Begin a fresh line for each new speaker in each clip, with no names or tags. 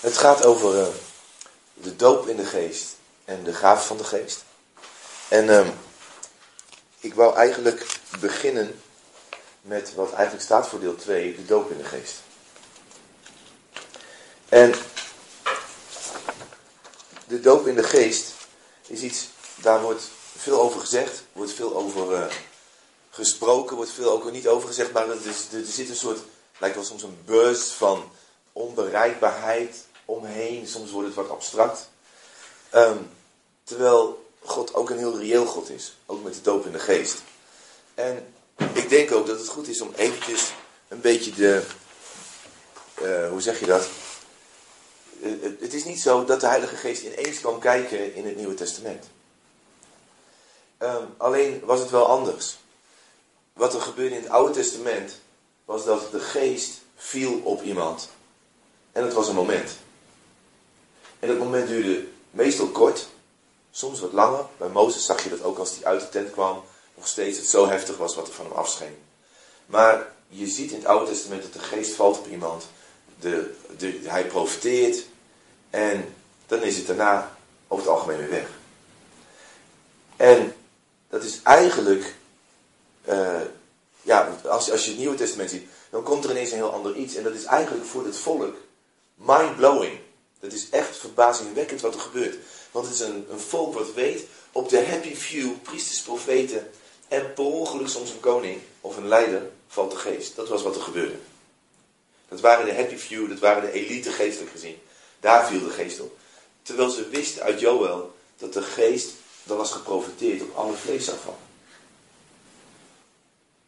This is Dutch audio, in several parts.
Het gaat over uh, de doop in de geest en de gaven van de geest. En uh, ik wou eigenlijk beginnen met wat eigenlijk staat voor deel 2, de doop in de geest. En de doop in de geest is iets, daar wordt veel over gezegd, wordt veel over uh, gesproken, wordt veel ook niet over gezegd, maar er, is, er zit een soort, lijkt wel soms een buzz van onbereikbaarheid omheen. Soms wordt het wat abstract. Um, terwijl God ook een heel reëel God is. Ook met de doop in de geest. En ik denk ook dat het goed is om eventjes een beetje de... Uh, hoe zeg je dat? Uh, het is niet zo dat de Heilige Geest ineens kwam kijken in het Nieuwe Testament. Um, alleen was het wel anders. Wat er gebeurde in het Oude Testament was dat de geest viel op iemand. En het was een moment. En dat moment duurde meestal kort, soms wat langer. Bij Mozes zag je dat ook als hij uit de tent kwam, nog steeds het zo heftig was wat er van hem afscheen. Maar je ziet in het Oude Testament dat de geest valt op iemand, de, de, hij profiteert en dan is het daarna over het algemeen weer weg. En dat is eigenlijk, uh, ja, als, als je het Nieuwe Testament ziet, dan komt er ineens een heel ander iets. En dat is eigenlijk voor het volk mind-blowing. Dat is echt verbazingwekkend wat er gebeurt. Want het is een, een volk wat weet, op de happy few, priesters, profeten en per ongeluk soms een koning of een leider valt de geest. Dat was wat er gebeurde. Dat waren de happy few, dat waren de elite geestelijk gezien. Daar viel de geest op. Terwijl ze wisten uit Joel dat de geest, dat was geprofiteerd op alle vleesafval.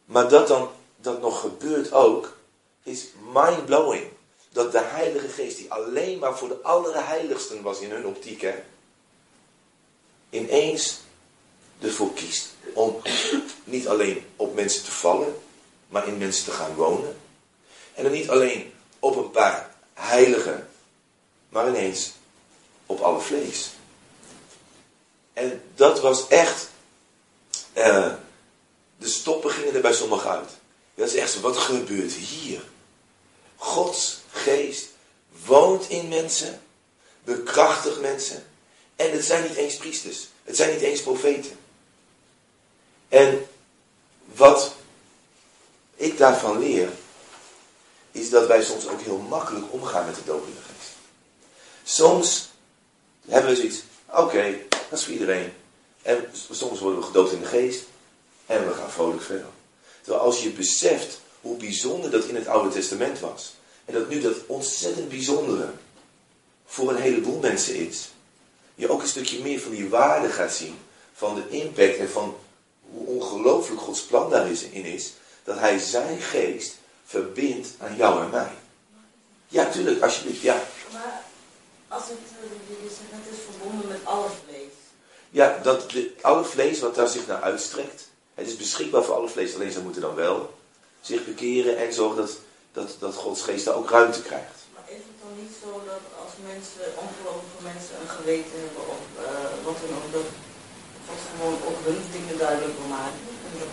Maar dat dan, dat nog gebeurt ook, is mind-blowing dat de Heilige Geest, die alleen maar voor de allerheiligsten was in hun optiek, hè, ineens ervoor kiest om niet alleen op mensen te vallen, maar in mensen te gaan wonen. En dan niet alleen op een paar heiligen, maar ineens op alle vlees. En dat was echt, uh, de stoppen gingen er bij sommigen uit. Dat is echt zo, wat gebeurt hier? Gods geest woont in mensen, bekrachtigt mensen. En het zijn niet eens priesters, het zijn niet eens profeten. En wat ik daarvan leer, is dat wij soms ook heel makkelijk omgaan met de doop in de geest. Soms hebben we zoiets, oké, dat is voor iedereen. En soms worden we gedoopt in de geest en we gaan vrolijk verder. Terwijl als je beseft hoe bijzonder dat in het Oude Testament was. En dat nu dat ontzettend bijzondere voor een heleboel mensen is. Je ook een stukje meer van die waarde gaat zien. Van de impact en van hoe ongelooflijk Gods plan daarin is. Dat hij zijn geest verbindt aan jou en mij. Ja, tuurlijk, alsjeblieft, ja.
Maar als het, het is verbonden met alle vlees.
Ja, dat de, alle vlees wat daar zich naar uitstrekt. Het is beschikbaar voor alle vlees, alleen ze moeten dan wel zich bekeren en zorgen dat, dat, dat Gods geest daar ook ruimte krijgt.
Maar is het dan niet zo dat als mensen, ongelovige mensen een geweten hebben of uh, wat dan ook, dat God gewoon ook hun dingen duidelijk wil maken? En dat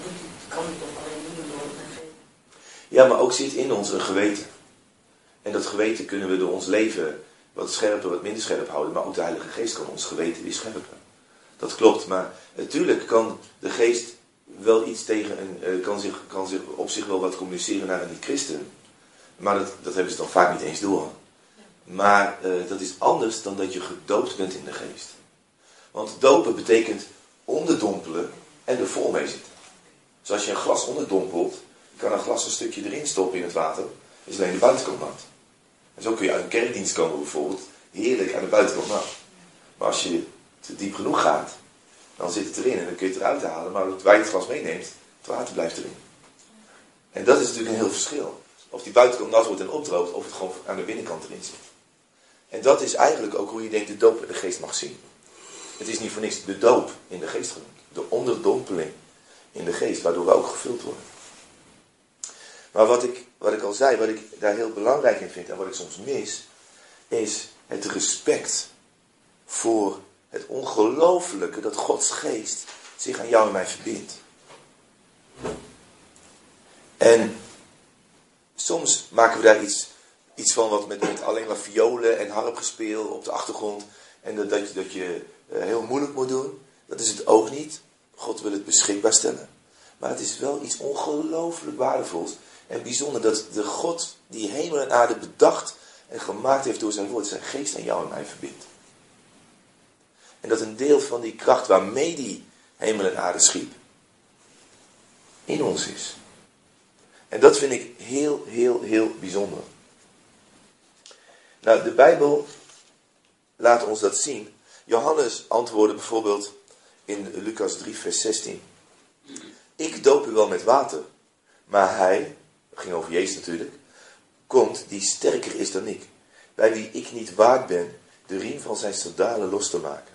kan hij toch alleen doen door het geven?
Ja, maar ook zit in ons een geweten. En dat geweten kunnen we door ons leven wat scherper, wat minder scherp houden. Maar ook de Heilige Geest kan ons geweten weer scherpen. Dat klopt, maar natuurlijk kan de geest wel iets tegen een, uh, kan, zich, kan zich op zich wel wat communiceren naar een niet-christen. Maar dat, hebben ze dan vaak niet eens door. Maar uh, dat is anders dan dat je gedoopt bent in de geest. Want dopen betekent onderdompelen en er vol mee zitten. Dus je een glas onderdompelt, kan een glas een stukje erin stoppen in het water, is alleen de buitenkant nat. En zo kun je uit een kerkdienst komen bijvoorbeeld, heerlijk aan de buitenkant nat. Maar als je te diep genoeg gaat, dan zit het erin en dan kun je het eruit halen. Maar als je het glas meeneemt, het water blijft erin. En dat is natuurlijk een heel verschil. Of die buitenkant nat wordt en opdroogt, of het gewoon aan de binnenkant erin zit. En dat is eigenlijk ook hoe je denkt de doop in de geest mag zien. Het is niet voor niks de doop in de geest genoemd. De onderdompeling in de geest, waardoor we ook gevuld worden. Maar wat ik, wat ik al zei, wat ik daar heel belangrijk in vind en wat ik soms mis, is het respect voor het ongelofelijke dat Gods geest zich aan jou en mij verbindt. En soms maken we daar iets iets van wat met, met alleen maar violen en harpgespeel op de achtergrond. En dat, dat je, dat je eh, heel moeilijk moet doen. Dat is het ook niet. God wil het beschikbaar stellen. Maar het is wel iets ongelooflijk waardevols en bijzonder dat de God die hemel en aarde bedacht en gemaakt heeft door zijn woord, zijn geest aan jou en mij verbindt. En dat een deel van die kracht waarmee die hemel en aarde schiep, in ons is. En dat vind ik heel, heel, heel bijzonder. Nou, de Bijbel laat ons dat zien. Johannes antwoordde bijvoorbeeld in Lucas 3, vers 16. Ik doop u wel met water, maar hij, ging over Jezus natuurlijk, komt die sterker is dan ik, bij wie ik niet waard ben de riem van zijn sandalen los te maken.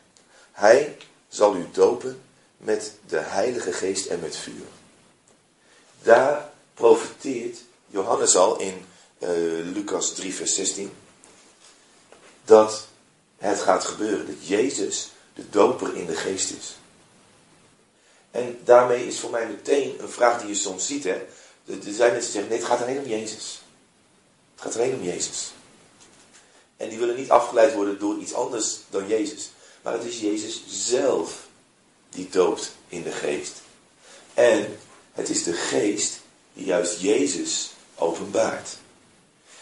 Hij zal u dopen met de Heilige Geest en met vuur. Daar profiteert Johannes al in uh, Lucas 3, vers 16, dat het gaat gebeuren, dat Jezus de doper in de geest is. En daarmee is voor mij meteen een vraag die je soms ziet. Hè? Er zijn mensen die zeggen, nee, het gaat alleen om Jezus. Het gaat alleen om Jezus. En die willen niet afgeleid worden door iets anders dan Jezus. Maar het is Jezus zelf die doopt in de geest. En het is de geest die juist Jezus openbaart.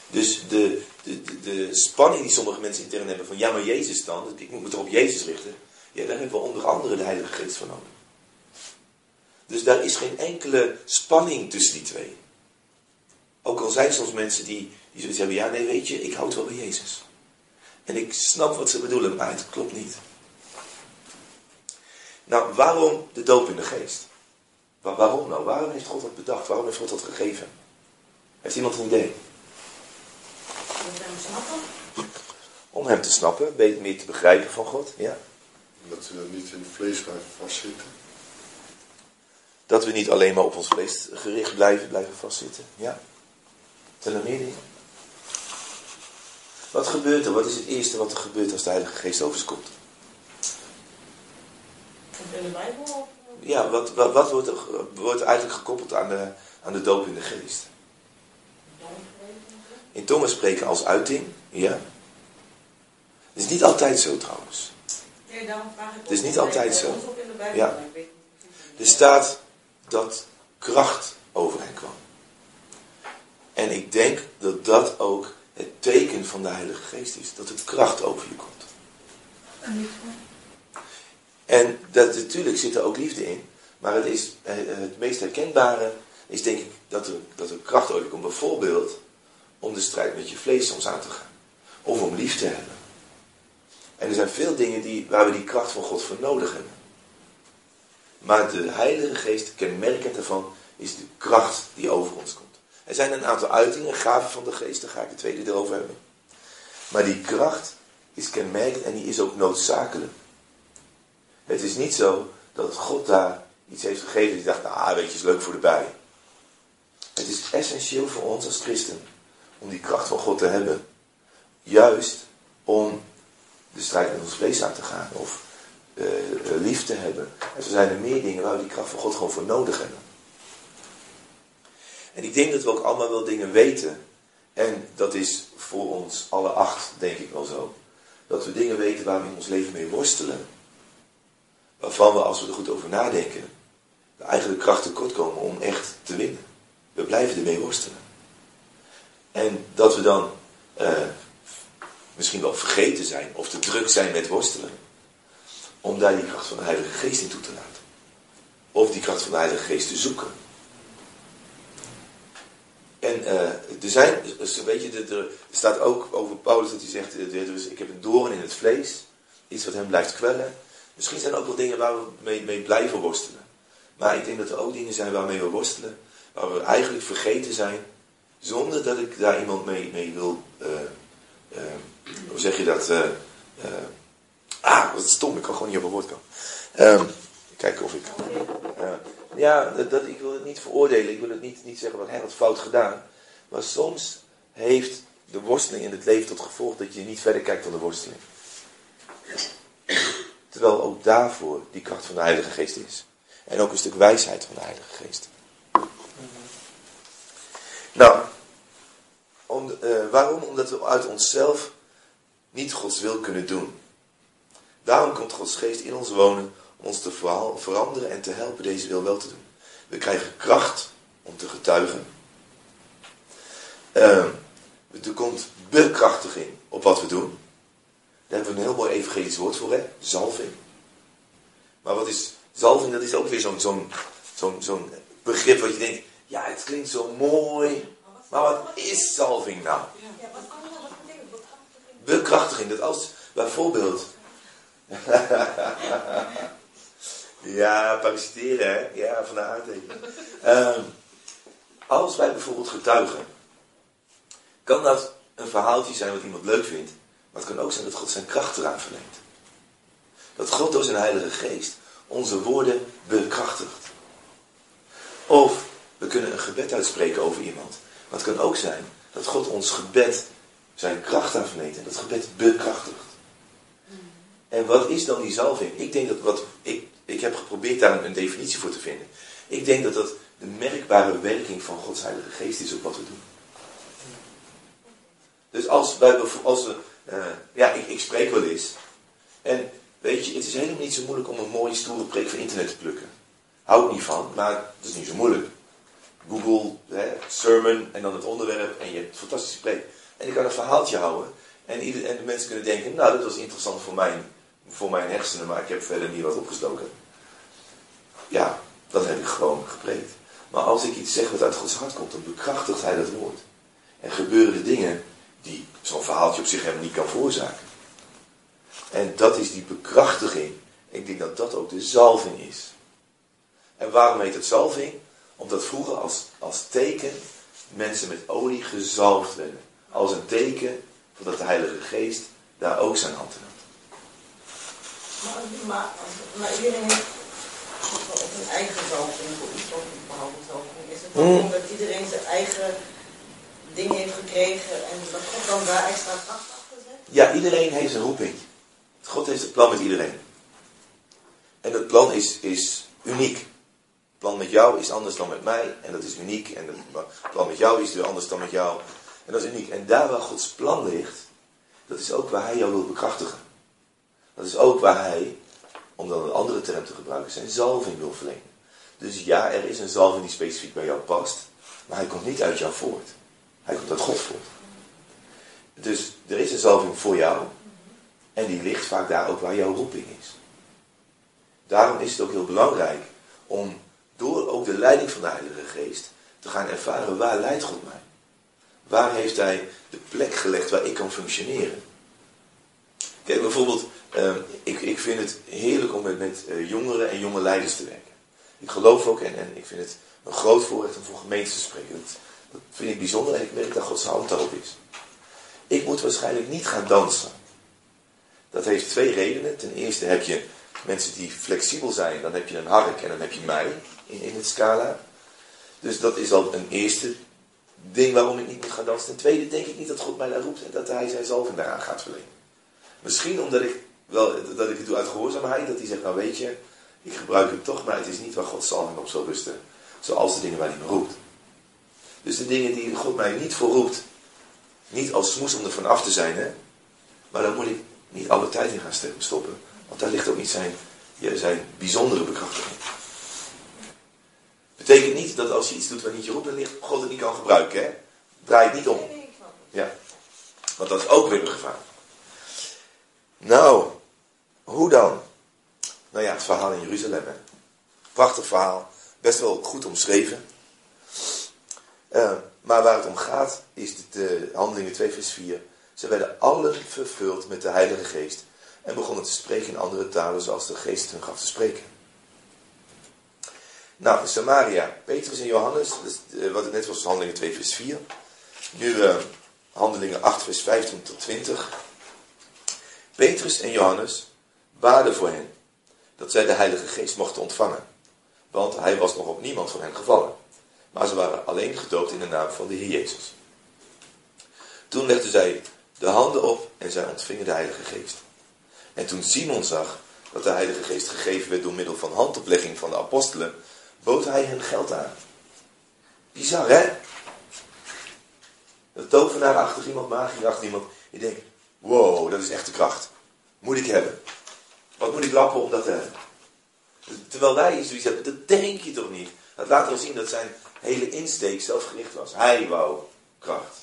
Dus de, de, de, spanning die sommige mensen intern hebben van ja maar Jezus dan, ik moet me toch op Jezus richten. Ja, daar hebben we onder andere de Heilige Geest voor nodig. Dus daar is geen enkele spanning tussen die twee. Ook al zijn soms mensen die, die zoiets hebben, ja nee weet je, ik houd wel bij Jezus. En ik snap wat ze bedoelen, maar het klopt niet. Nou, waarom de doop in de geest? Waarom nou? Waarom heeft God dat bedacht? Waarom heeft God dat gegeven? Heeft iemand een idee?
Om hem te snappen.
Om hem te snappen, beter meer te begrijpen van God, ja.
Dat we niet in het vlees blijven vastzitten.
Dat we niet alleen maar op ons vlees gericht blijven, blijven vastzitten. Ja. Zijn er meer dingen? Wat gebeurt er? Wat is het eerste wat er gebeurt als de Heilige Geest over komt?
In de Bijbel?
Ja, wat, wat, wat wordt, er, wordt eigenlijk gekoppeld aan de, aan de doop in de geest? In tongen spreken als uiting, ja. Het is niet altijd zo trouwens.
Nee, daarom vraag ik
Het is niet altijd zo. Ja. Er staat dat kracht over hen kwam. En ik denk dat dat ook het teken van de Heilige Geest is. Dat er kracht over je komt. En dat, natuurlijk zit er ook liefde in. Maar het, is, eh, het meest herkenbare is denk ik dat er, dat er kracht over je komt. Bijvoorbeeld om de strijd met je vlees soms aan te gaan. Of om lief te hebben. En er zijn veel dingen die, waar we die kracht van God voor nodig hebben. Maar de Heilige Geest, kenmerkend daarvan, is de kracht die over ons komt. Er zijn een aantal uitingen, gaven van de Geest, daar ga ik de tweede erover hebben. Maar die kracht is kenmerkend en die is ook noodzakelijk. Het is niet zo dat God daar iets heeft gegeven die dacht, nou weet je, is leuk voor de bij. Het is essentieel voor ons als christen om die kracht van God te hebben. Juist om de strijd met ons vlees aan te gaan. Of eh, lief te hebben. En zo zijn er meer dingen waar we die kracht van God gewoon voor nodig hebben. En ik denk dat we ook allemaal wel dingen weten. En dat is voor ons alle acht, denk ik wel zo. Dat we dingen weten waar we in ons leven mee worstelen. Waarvan we, als we er goed over nadenken, de eigenlijk kracht tekort komen om echt te winnen. We blijven ermee worstelen. En dat we dan eh, misschien wel vergeten zijn of te druk zijn met worstelen. Om daar die kracht van de Heilige Geest in toe te laten. Of die kracht van de Heilige Geest te zoeken. En eh, er zijn, weet je, er, staat ook over Paulus dat hij zegt, eh, ik heb een doorn in het vlees. Iets wat hem blijft kwellen. Misschien zijn er ook wel dingen waar we mee, mee blijven worstelen. Maar ik denk dat er ook dingen zijn waarmee we worstelen. Waar we eigenlijk vergeten zijn. Zonder dat ik daar iemand mee, mee wil. eh, eh, hoe zeg je dat? eh, ah, wat stom, ik kan gewoon niet op een woord komen. Ehm, kijken of ik. ja, dat, dat, ik wil het niet veroordelen. Ik wil het niet, niet zeggen wat hij had fout gedaan. Maar soms heeft de worsteling in het leven tot gevolg dat je niet verder kijkt dan de worsteling. Terwijl ook daarvoor die kracht van de Heilige Geest is. En ook een stuk wijsheid van de Heilige Geest. Nou, eh, waarom? Omdat we uit onszelf niet Gods wil kunnen doen. Daarom komt Gods geest in ons wonen om ons te veranderen en te helpen deze wil wel te doen. We krijgen kracht om te getuigen. Eh, er komt bekrachtiging op wat we doen. Daar hebben we een heel mooi evangelisch woord voor, hè? Zalving. Maar wat is zalving? Dat is ook weer zo'n zo'n zo'n begrip wat je denkt, ja, het klinkt zo mooi. Maar wat is zalving nou?
Bekrachtiging?
Dat als bijvoorbeeld. ja, parasiteren, hè? Ja, van de aardteken. Ehm, als wij bijvoorbeeld getuigen, kan dat een verhaaltje zijn wat iemand leuk vindt, maar het kan ook zijn dat God zijn kracht eraan verleent. Dat God door zijn Heilige Geest onze woorden bekrachtigt. Of we kunnen een gebed uitspreken over iemand. Maar het kan ook zijn dat God ons gebed zijn kracht aan verleent en dat gebed bekrachtigt. En wat is dan die zalving? Ik denk dat wat ik, ik heb geprobeerd daar een, definitie voor te vinden. Ik denk dat dat de merkbare werking van Gods Heilige Geest is op wat we doen. Dus als, wij, als we, eh, ja, ik, ik spreek wel eens. En weet je, het is helemaal niet zo moeilijk om een mooie stoere preek van internet te plukken. Hou ik niet van, maar het is niet zo moeilijk. Google, hè, sermon en dan het onderwerp en je hebt een fantastische preek. En ik kan een verhaaltje houden. En, en de mensen kunnen denken, nou dat was interessant voor mijn, voor mijn hersenen, maar ik heb verder niet wat opgestoken. Ja, dat heb ik gewoon gepreekt. Maar als ik iets zeg wat uit Gods hart komt, dan bekrachtigt hij dat woord. En gebeuren de dingen die zo'n verhaaltje op zich helemaal niet kan veroorzaken. En dat is die bekrachtiging. Ik denk dat dat ook de zalving is. En waarom heet het zalving? Omdat vroeger als, als teken mensen met olie gezalfd werden. Als een teken van dat de Heilige Geest daar ook zijn hand in had.
Maar, maar, maar iedereen heeft op een eigen zalving of een bepaalde zalving. Is het dan
Hmm.
omdat iedereen zijn eigen ding heeft gekregen en dat God dan daar extra kracht achter zet?
Ja, iedereen heeft een roeping. God heeft een plan met iedereen. En dat plan is, is uniek. Het plan met jou is anders dan met mij. En dat is uniek. En het plan met jou is weer anders dan met jou. En dat is uniek. En daar waar Gods plan ligt, dat is ook waar Hij jou wil bekrachtigen. Dat is ook waar Hij, om dan een andere term te gebruiken, zijn zalving wil verlenen. Dus ja, er is een zalving die specifiek bij jou past. Maar hij komt niet uit jou voort. Uit God voort. Dus er is een zalving voor jou. En die ligt vaak daar ook waar jouw roeping is. Daarom is het ook heel belangrijk om door ook de leiding van de Heilige Geest te gaan ervaren waar leidt God mij. Waar heeft Hij de plek gelegd waar ik kan functioneren. Kijk, bijvoorbeeld, eh, ik, ik vind het heerlijk om met, met eh, jongeren en jonge leiders te werken. Ik geloof ook en, en ik vind het een groot voorrecht om voor gemeentes te spreken. Dat vind ik bijzonder en ik merk dat Gods hand daarop is. Ik moet waarschijnlijk niet gaan dansen. Dat heeft twee redenen. Ten eerste heb je mensen die flexibel zijn. Dan heb je een hark en dan heb je mij in, in het scala. Dus dat is al een eerste ding waarom ik niet moet gaan dansen. Ten tweede denk ik niet dat God mij daar roept en dat hij zijn zalving daaraan gaat verlenen. Misschien omdat ik, wel, dat ik het doe uit gehoorzaamheid. Dat hij zegt, nou weet je, ik gebruik hem toch, maar het is niet waar Gods zalving op zal rusten. Zoals de dingen waar hij me roept. Dus de dingen die God mij niet voor roept. Niet als smoes om er van af te zijn, hè. Maar daar moet ik niet alle tijd in gaan stoppen. Want daar ligt ook niet zijn, zijn bijzondere bekrachtiging. Betekent niet dat als je iets doet waar niet je roept, dan ligt God het niet kan gebruiken. Hè? Draai het niet om. Ja. Want dat is ook weer een gevaar. Nou, hoe dan? Nou ja, het verhaal in Jeruzalem. Prachtig verhaal. Best wel goed omschreven. Eh, maar waar het om gaat, is de handelingen 2 vers 4. Ze werden allen vervuld met de Heilige Geest. En begonnen te spreken in andere talen zoals de Geest hun gaf te spreken. Nou, Samaria, Petrus en Johannes, eh, wat het net was, handelingen 2 vers 4. Nu eh, handelingen 8 vers 15 tot 20. Petrus en Johannes baden voor hen, dat zij de Heilige Geest mochten ontvangen. Want hij was nog op niemand van hen gevallen. Maar ze waren alleen gedoopt in de naam van de Heer Jezus. Toen legden zij de handen op en zij ontvingen de Heilige Geest. En toen Simon zag dat de Heilige Geest gegeven werd door middel van handoplegging van de apostelen, bood hij hen geld aan. Bizar, hè? Dat tovenaarachtig iemand, magierachtig iemand. Je denkt, wow, dat is echt de kracht. Moet ik hebben. Wat moet ik lappen om dat te hebben? Terwijl wij zoiets hebben, dat denk je toch niet. Dat laat wel zien dat zijn hele insteek zelfgericht was. Hij wou kracht.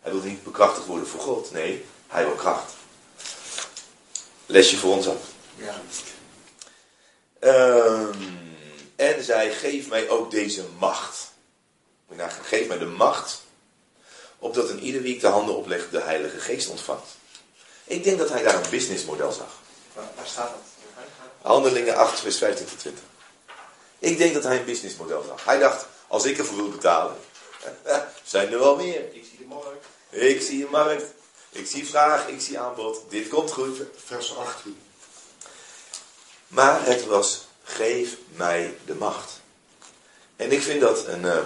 Hij wilde niet bekrachtigd worden voor God. Nee, hij wou kracht. Lesje voor ons ook.
Ja.
Ehm, en zij, geef mij ook deze macht. Nagaan, geef mij de macht. Opdat een ieder wie ik de handen oplegt de Heilige Geest ontvangt. Ik denk dat hij daar een businessmodel zag.
Waar, waar staat dat?
Handelingen 8, vers 15 tot 20. Ik denk dat hij een businessmodel zag. Hij dacht, als ik ervoor wil betalen, zijn er wel meer.
Ik zie de markt.
Ik zie een markt, ik zie vraag, ik zie aanbod. Dit komt goed.
Vers 18.
Maar het was, geef mij de macht. En ik vind dat een, eh,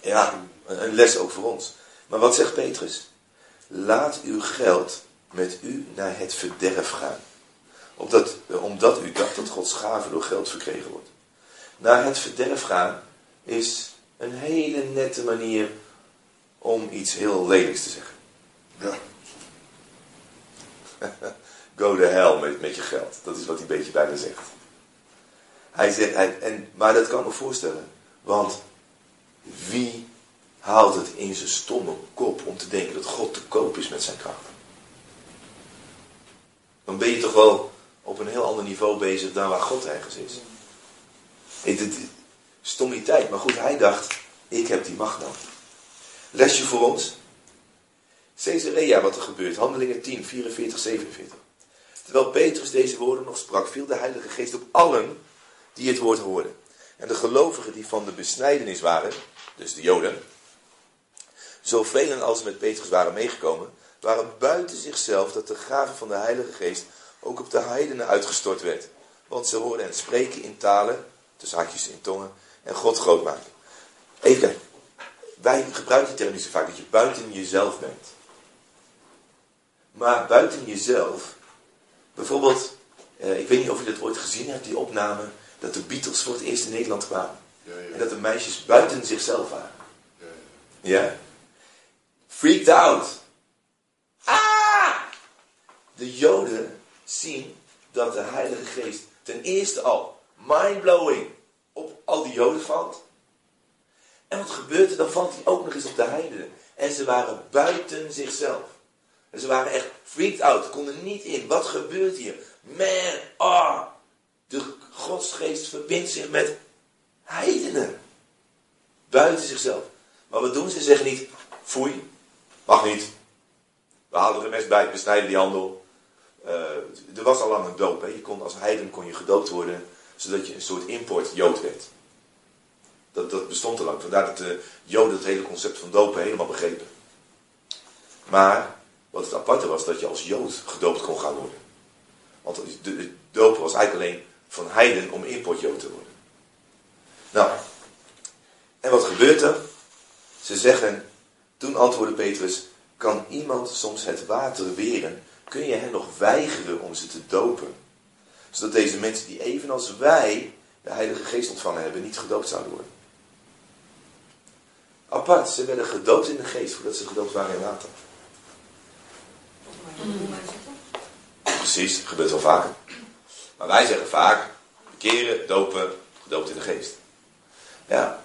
ja, een les ook voor ons. Maar wat zegt Petrus? Laat uw geld met u naar het verderf gaan. Opdat, eh, omdat u dacht dat Gods gave door geld verkregen wordt. Naar het verderf gaan is een hele nette manier om iets heel lelijks te zeggen.
Ja.
Go to hell met, met je geld. Dat is wat hij een beetje bijna zegt. Hij zegt, hij, en, maar dat kan ik me voorstellen. Want wie haalt het in zijn stomme kop om te denken dat God te koop is met zijn kracht? Dan ben je toch wel op een heel ander niveau bezig dan waar God ergens is. Het, het, stommiteit. Maar goed, hij dacht, ik heb die macht nodig. Lesje voor ons. Caesarea, wat er gebeurt. Handelingen 10, 44, 47. Terwijl Petrus deze woorden nog sprak, viel de Heilige Geest op allen die het woord hoorden. En de gelovigen die van de besnijdenis waren, dus de Joden, zoveel als met Petrus waren meegekomen, waren buiten zichzelf dat de gave van de Heilige Geest ook op de heidenen uitgestort werd. Want ze hoorden hen spreken in talen, tussen haakjes in tongen, en God groot maken. Even kijken. Wij gebruiken die term niet zo vaak, dat je buiten jezelf bent. Maar buiten jezelf, bijvoorbeeld, eh, ik weet niet of je dat ooit gezien hebt, die opname, dat de Beatles voor het eerst in Nederland kwamen.
Ja,
En
ja.
dat de meisjes buiten zichzelf waren.
ja?
Freaked out. Ah! De Joden zien dat de Heilige Geest ten eerste al mindblowing op al die Joden valt. En wat gebeurt er? Dan valt hij ook nog eens op de heidenen. En ze waren buiten zichzelf. En ze waren echt freaked out, konden niet in. Wat gebeurt hier? Man, ah! De godsgeest verbindt zich met heidenen. Buiten zichzelf. Maar wat doen ze? Ze zeggen niet, foei, mag niet. We halen er mes bij, we snijden die handel. Eh, er was al lang een doop. Hè. Je kon, als heiden kon je gedoopt worden, zodat je een soort import-jood werd. Dat, bestond al lang. Vandaar dat de joden het hele concept van dopen helemaal begrepen. Maar wat het aparte was, dat je als jood gedoopt kon gaan worden. Want de, dopen was eigenlijk alleen van heiden om import-jood te worden. Nou, en wat gebeurt er? Ze zeggen, toen antwoordde Petrus, kan iemand soms het water weren? Kun je hen nog weigeren om ze te dopen? Zodat deze mensen die evenals wij de Heilige Geest ontvangen hebben, niet gedoopt zouden worden. Apart, ze werden gedoopt in de geest voordat ze gedoopt waren in water. Precies, gebeurt wel vaker. Maar wij zeggen vaak, bekeren, dopen, gedoopt in de geest. Ja,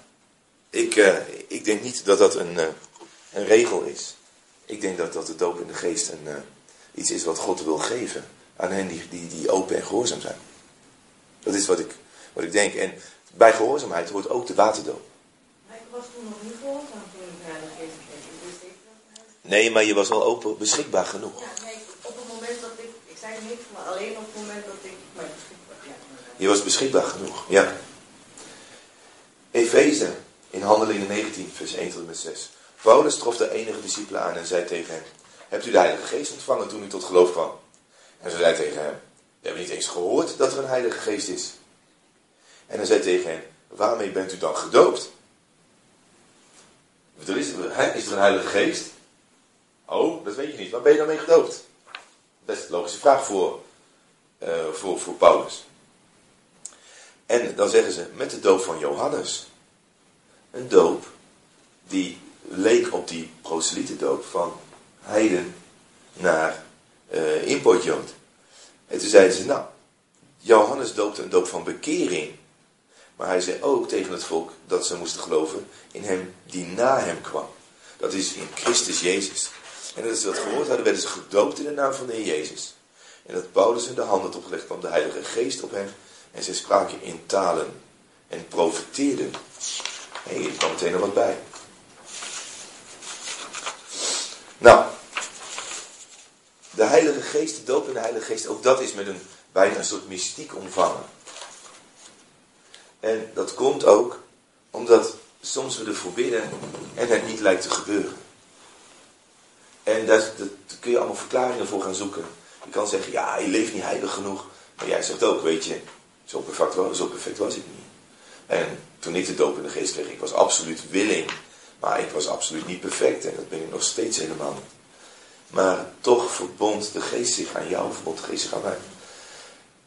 ik, eh, ik denk niet dat dat een, eh, een regel is. Ik denk dat, dat de doop in de geest een, eh, iets is wat God wil geven aan hen die, die, die open en gehoorzaam zijn. Dat is wat ik, wat ik denk. En bij gehoorzaamheid hoort ook de waterdoop.
Maar ik was toen nog niet gehoorzaam toen ik naar de geest kreeg. Ik wist niet dat hij...
Nee, maar je was wel open, beschikbaar genoeg.
Ja, nee, op het moment dat ik... Ik zei niks, maar alleen op het moment dat ik beschikbaar... Ja.
Je was beschikbaar genoeg, ja. Efeze, in Handelingen 19, vers 1 tot en met 6. Paulus trof de enige discipelen aan en zei tegen hen, hebt u de Heilige Geest ontvangen toen u tot geloof kwam? En ze zei tegen hem, we hebben niet eens gehoord dat er een Heilige Geest is. En hij zei tegen hen, waarmee bent u dan gedoopt? Er is, is er een Heilige Geest? Oh, dat weet je niet. Waar ben je dan mee gedoopt? Best een logische vraag voor, eh, voor, voor Paulus. En dan zeggen ze, met de doop van Johannes. Een doop die leek op die doop van heiden naar uh. En toen zeiden ze, nou, Johannes doopte een doop van bekering. Maar hij zei ook tegen het volk dat ze moesten geloven in hem die na hem kwam. Dat is in Christus Jezus. En dat ze dat gehoord hadden, werden ze gedoopt in de naam van de Heer Jezus. En dat Paulus hun de handen opgelegd kwam de Heilige Geest op hem. En zij spraken in talen en profeteerden. En hier kwam meteen nog wat bij. Nou, de Heilige Geest, de doop in de Heilige Geest, ook dat is met een bijna een soort mystiek omvangen. En dat komt ook omdat soms we ervoor bidden en het niet lijkt te gebeuren. En daar, kun je allemaal verklaringen voor gaan zoeken. Je kan zeggen, ja, je leeft niet heilig genoeg. Maar jij zegt ook, weet je, zo perfect, was, zo perfect was ik niet. En toen ik de doop in de geest kreeg, ik was absoluut willing. Maar ik was absoluut niet perfect. En dat ben ik nog steeds helemaal niet. Maar toch verbond de geest zich aan jou, verbond de geest zich aan mij.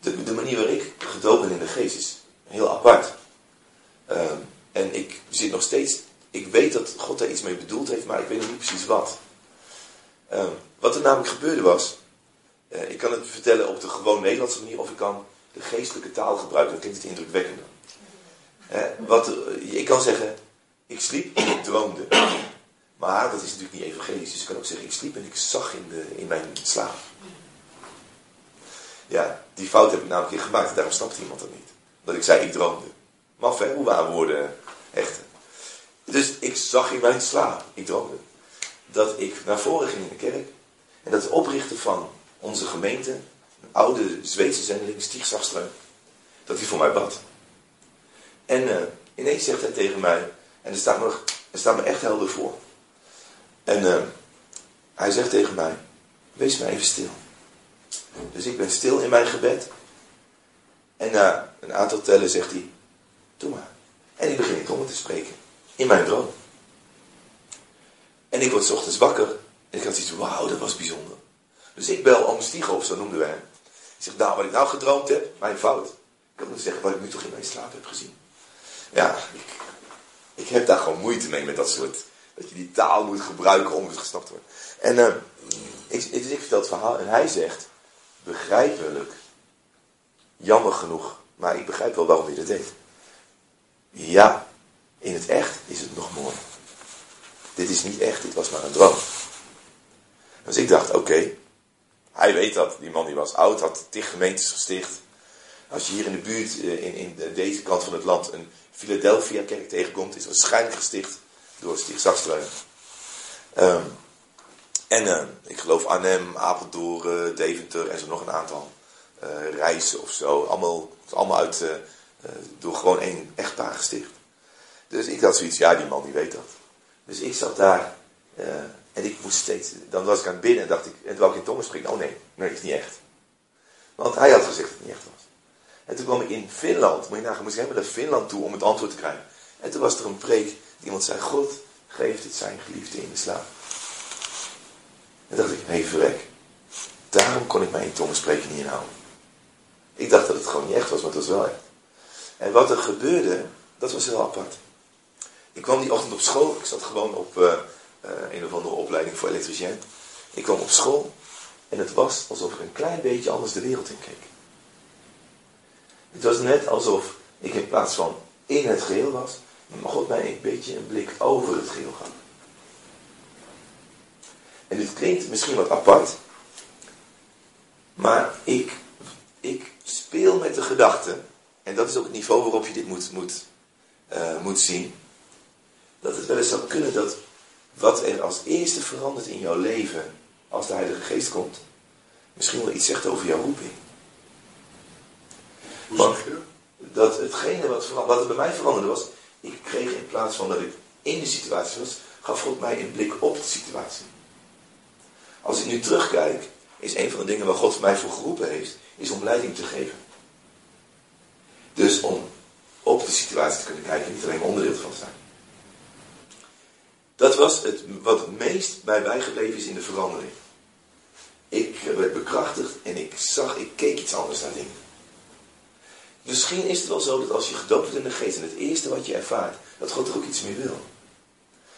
De, de manier waarop ik gedoopt ben in de geest is heel apart. Ehm, en ik zit nog steeds, ik weet dat God daar iets mee bedoeld heeft, maar ik weet nog niet precies wat. Ehm, wat er namelijk gebeurde was, uh, ik kan het vertellen op de gewoon Nederlandse manier, of ik kan de geestelijke taal gebruiken, dan klinkt het indrukwekkender. Wat, ik kan zeggen, ik sliep en ik droomde. Maar dat is natuurlijk niet evangelisch, dus ik kan ook zeggen, ik sliep en ik zag in, de, in mijn slaap. Ja, die fout heb ik namelijk gemaakt en daarom snapte iemand dat niet. Dat ik zei, ik droomde. Maf hè, hoe waar woorden hechten. Dus ik zag in mijn slaap, ik droomde, dat ik naar voren ging in de kerk. En dat de oprichter van onze gemeente, een oude Zweedse zendeling, Stieg dat hij voor mij bad. En uh, ineens zegt hij tegen mij, en er staat me, er staat me echt helder voor. En uh, hij zegt tegen mij, wees maar even stil. Dus ik ben stil in mijn gebed. En na een aantal tellen zegt hij, doe maar. En ik begin in tongen te spreken. In mijn droom. En ik word ochtends wakker. En ik had zoiets, wauw, dat was bijzonder. Dus ik bel om Stieghoff, zo noemden wij hem. Ik zeg, nou, wat ik nou gedroomd heb, mijn fout. Ik kan zeggen wat ik nu toch in mijn slaap heb gezien. Ja, ik, heb daar gewoon moeite mee met dat soort... Dat je die taal moet gebruiken om het gesnapt te worden. En uh, ik, ik, ik vertel het verhaal en hij zegt begrijpelijk. Jammer genoeg, maar ik begrijp wel waarom hij dat deed. Ja, in het echt is het nog mooi. Dit is niet echt, dit was maar een droom. Dus ik dacht, oké, hij weet dat. Die man die was oud, had tig gemeentes gesticht. Als je hier in de buurt, eh, in, in deze kant van het land, een Philadelphia kerk tegenkomt, is waarschijnlijk gesticht door Stieg Zakstreun. Um, en uh, ik geloof Arnhem, Apeldoorn, Deventer en zo nog een aantal uh, reizen of zo. Allemaal, allemaal uit, door gewoon één echtpaar gesticht. Dus ik had zoiets, ja die man die weet dat. Dus ik zat daar en ik moest steeds, dan was ik aan het binnen en dacht ik, en wou ik in tongen spreken, oh nee, nee, is niet echt. Want hij had gezegd dat het niet echt was. En toen kwam ik in Finland, moet je nagaan, moest ik helemaal naar Finland toe om het antwoord te krijgen. En toen was er een preek, die iemand zei, God geeft het zijn geliefde in de slaap. En dacht ik, hé hey, verrek. Daarom kon ik mijn in tongen spreken niet inhouden. Ik dacht dat het gewoon niet echt was, maar het was wel echt. En wat er gebeurde, dat was heel apart. Ik kwam die ochtend op school. Ik zat gewoon op uh, uh, een of andere opleiding voor elektricien. Ik kwam op school. En het was alsof ik een klein beetje anders de wereld in keek. Het was net alsof ik in plaats van in het geheel was, maar God mij een beetje een blik over het geheel gaf. En dit klinkt misschien wat apart. Maar ik, ik speel met de gedachte. En dat is ook het niveau waarop je dit moet, moet, uh, moet zien. Dat het wel eens zou kunnen dat wat er als eerste verandert in jouw leven. Als de Heilige Geest komt. Misschien wel iets zegt over jouw roeping. Want dat hetgene wat, wat er bij mij veranderde was. Ik kreeg in plaats van dat ik in de situatie was. Gaf God mij een blik op de situatie. Als ik nu terugkijk, is een van de dingen waar God mij voor geroepen heeft, is om leiding te geven. Dus om op de situatie te kunnen kijken, niet alleen onderdeel van te zijn. Dat was het, wat het meest bij bijgebleven is in de verandering. Ik werd bekrachtigd en ik zag, ik keek iets anders naar dingen. Misschien is het wel zo dat als je gedoopt wordt in de geest en het eerste wat je ervaart, dat God er ook iets mee wil.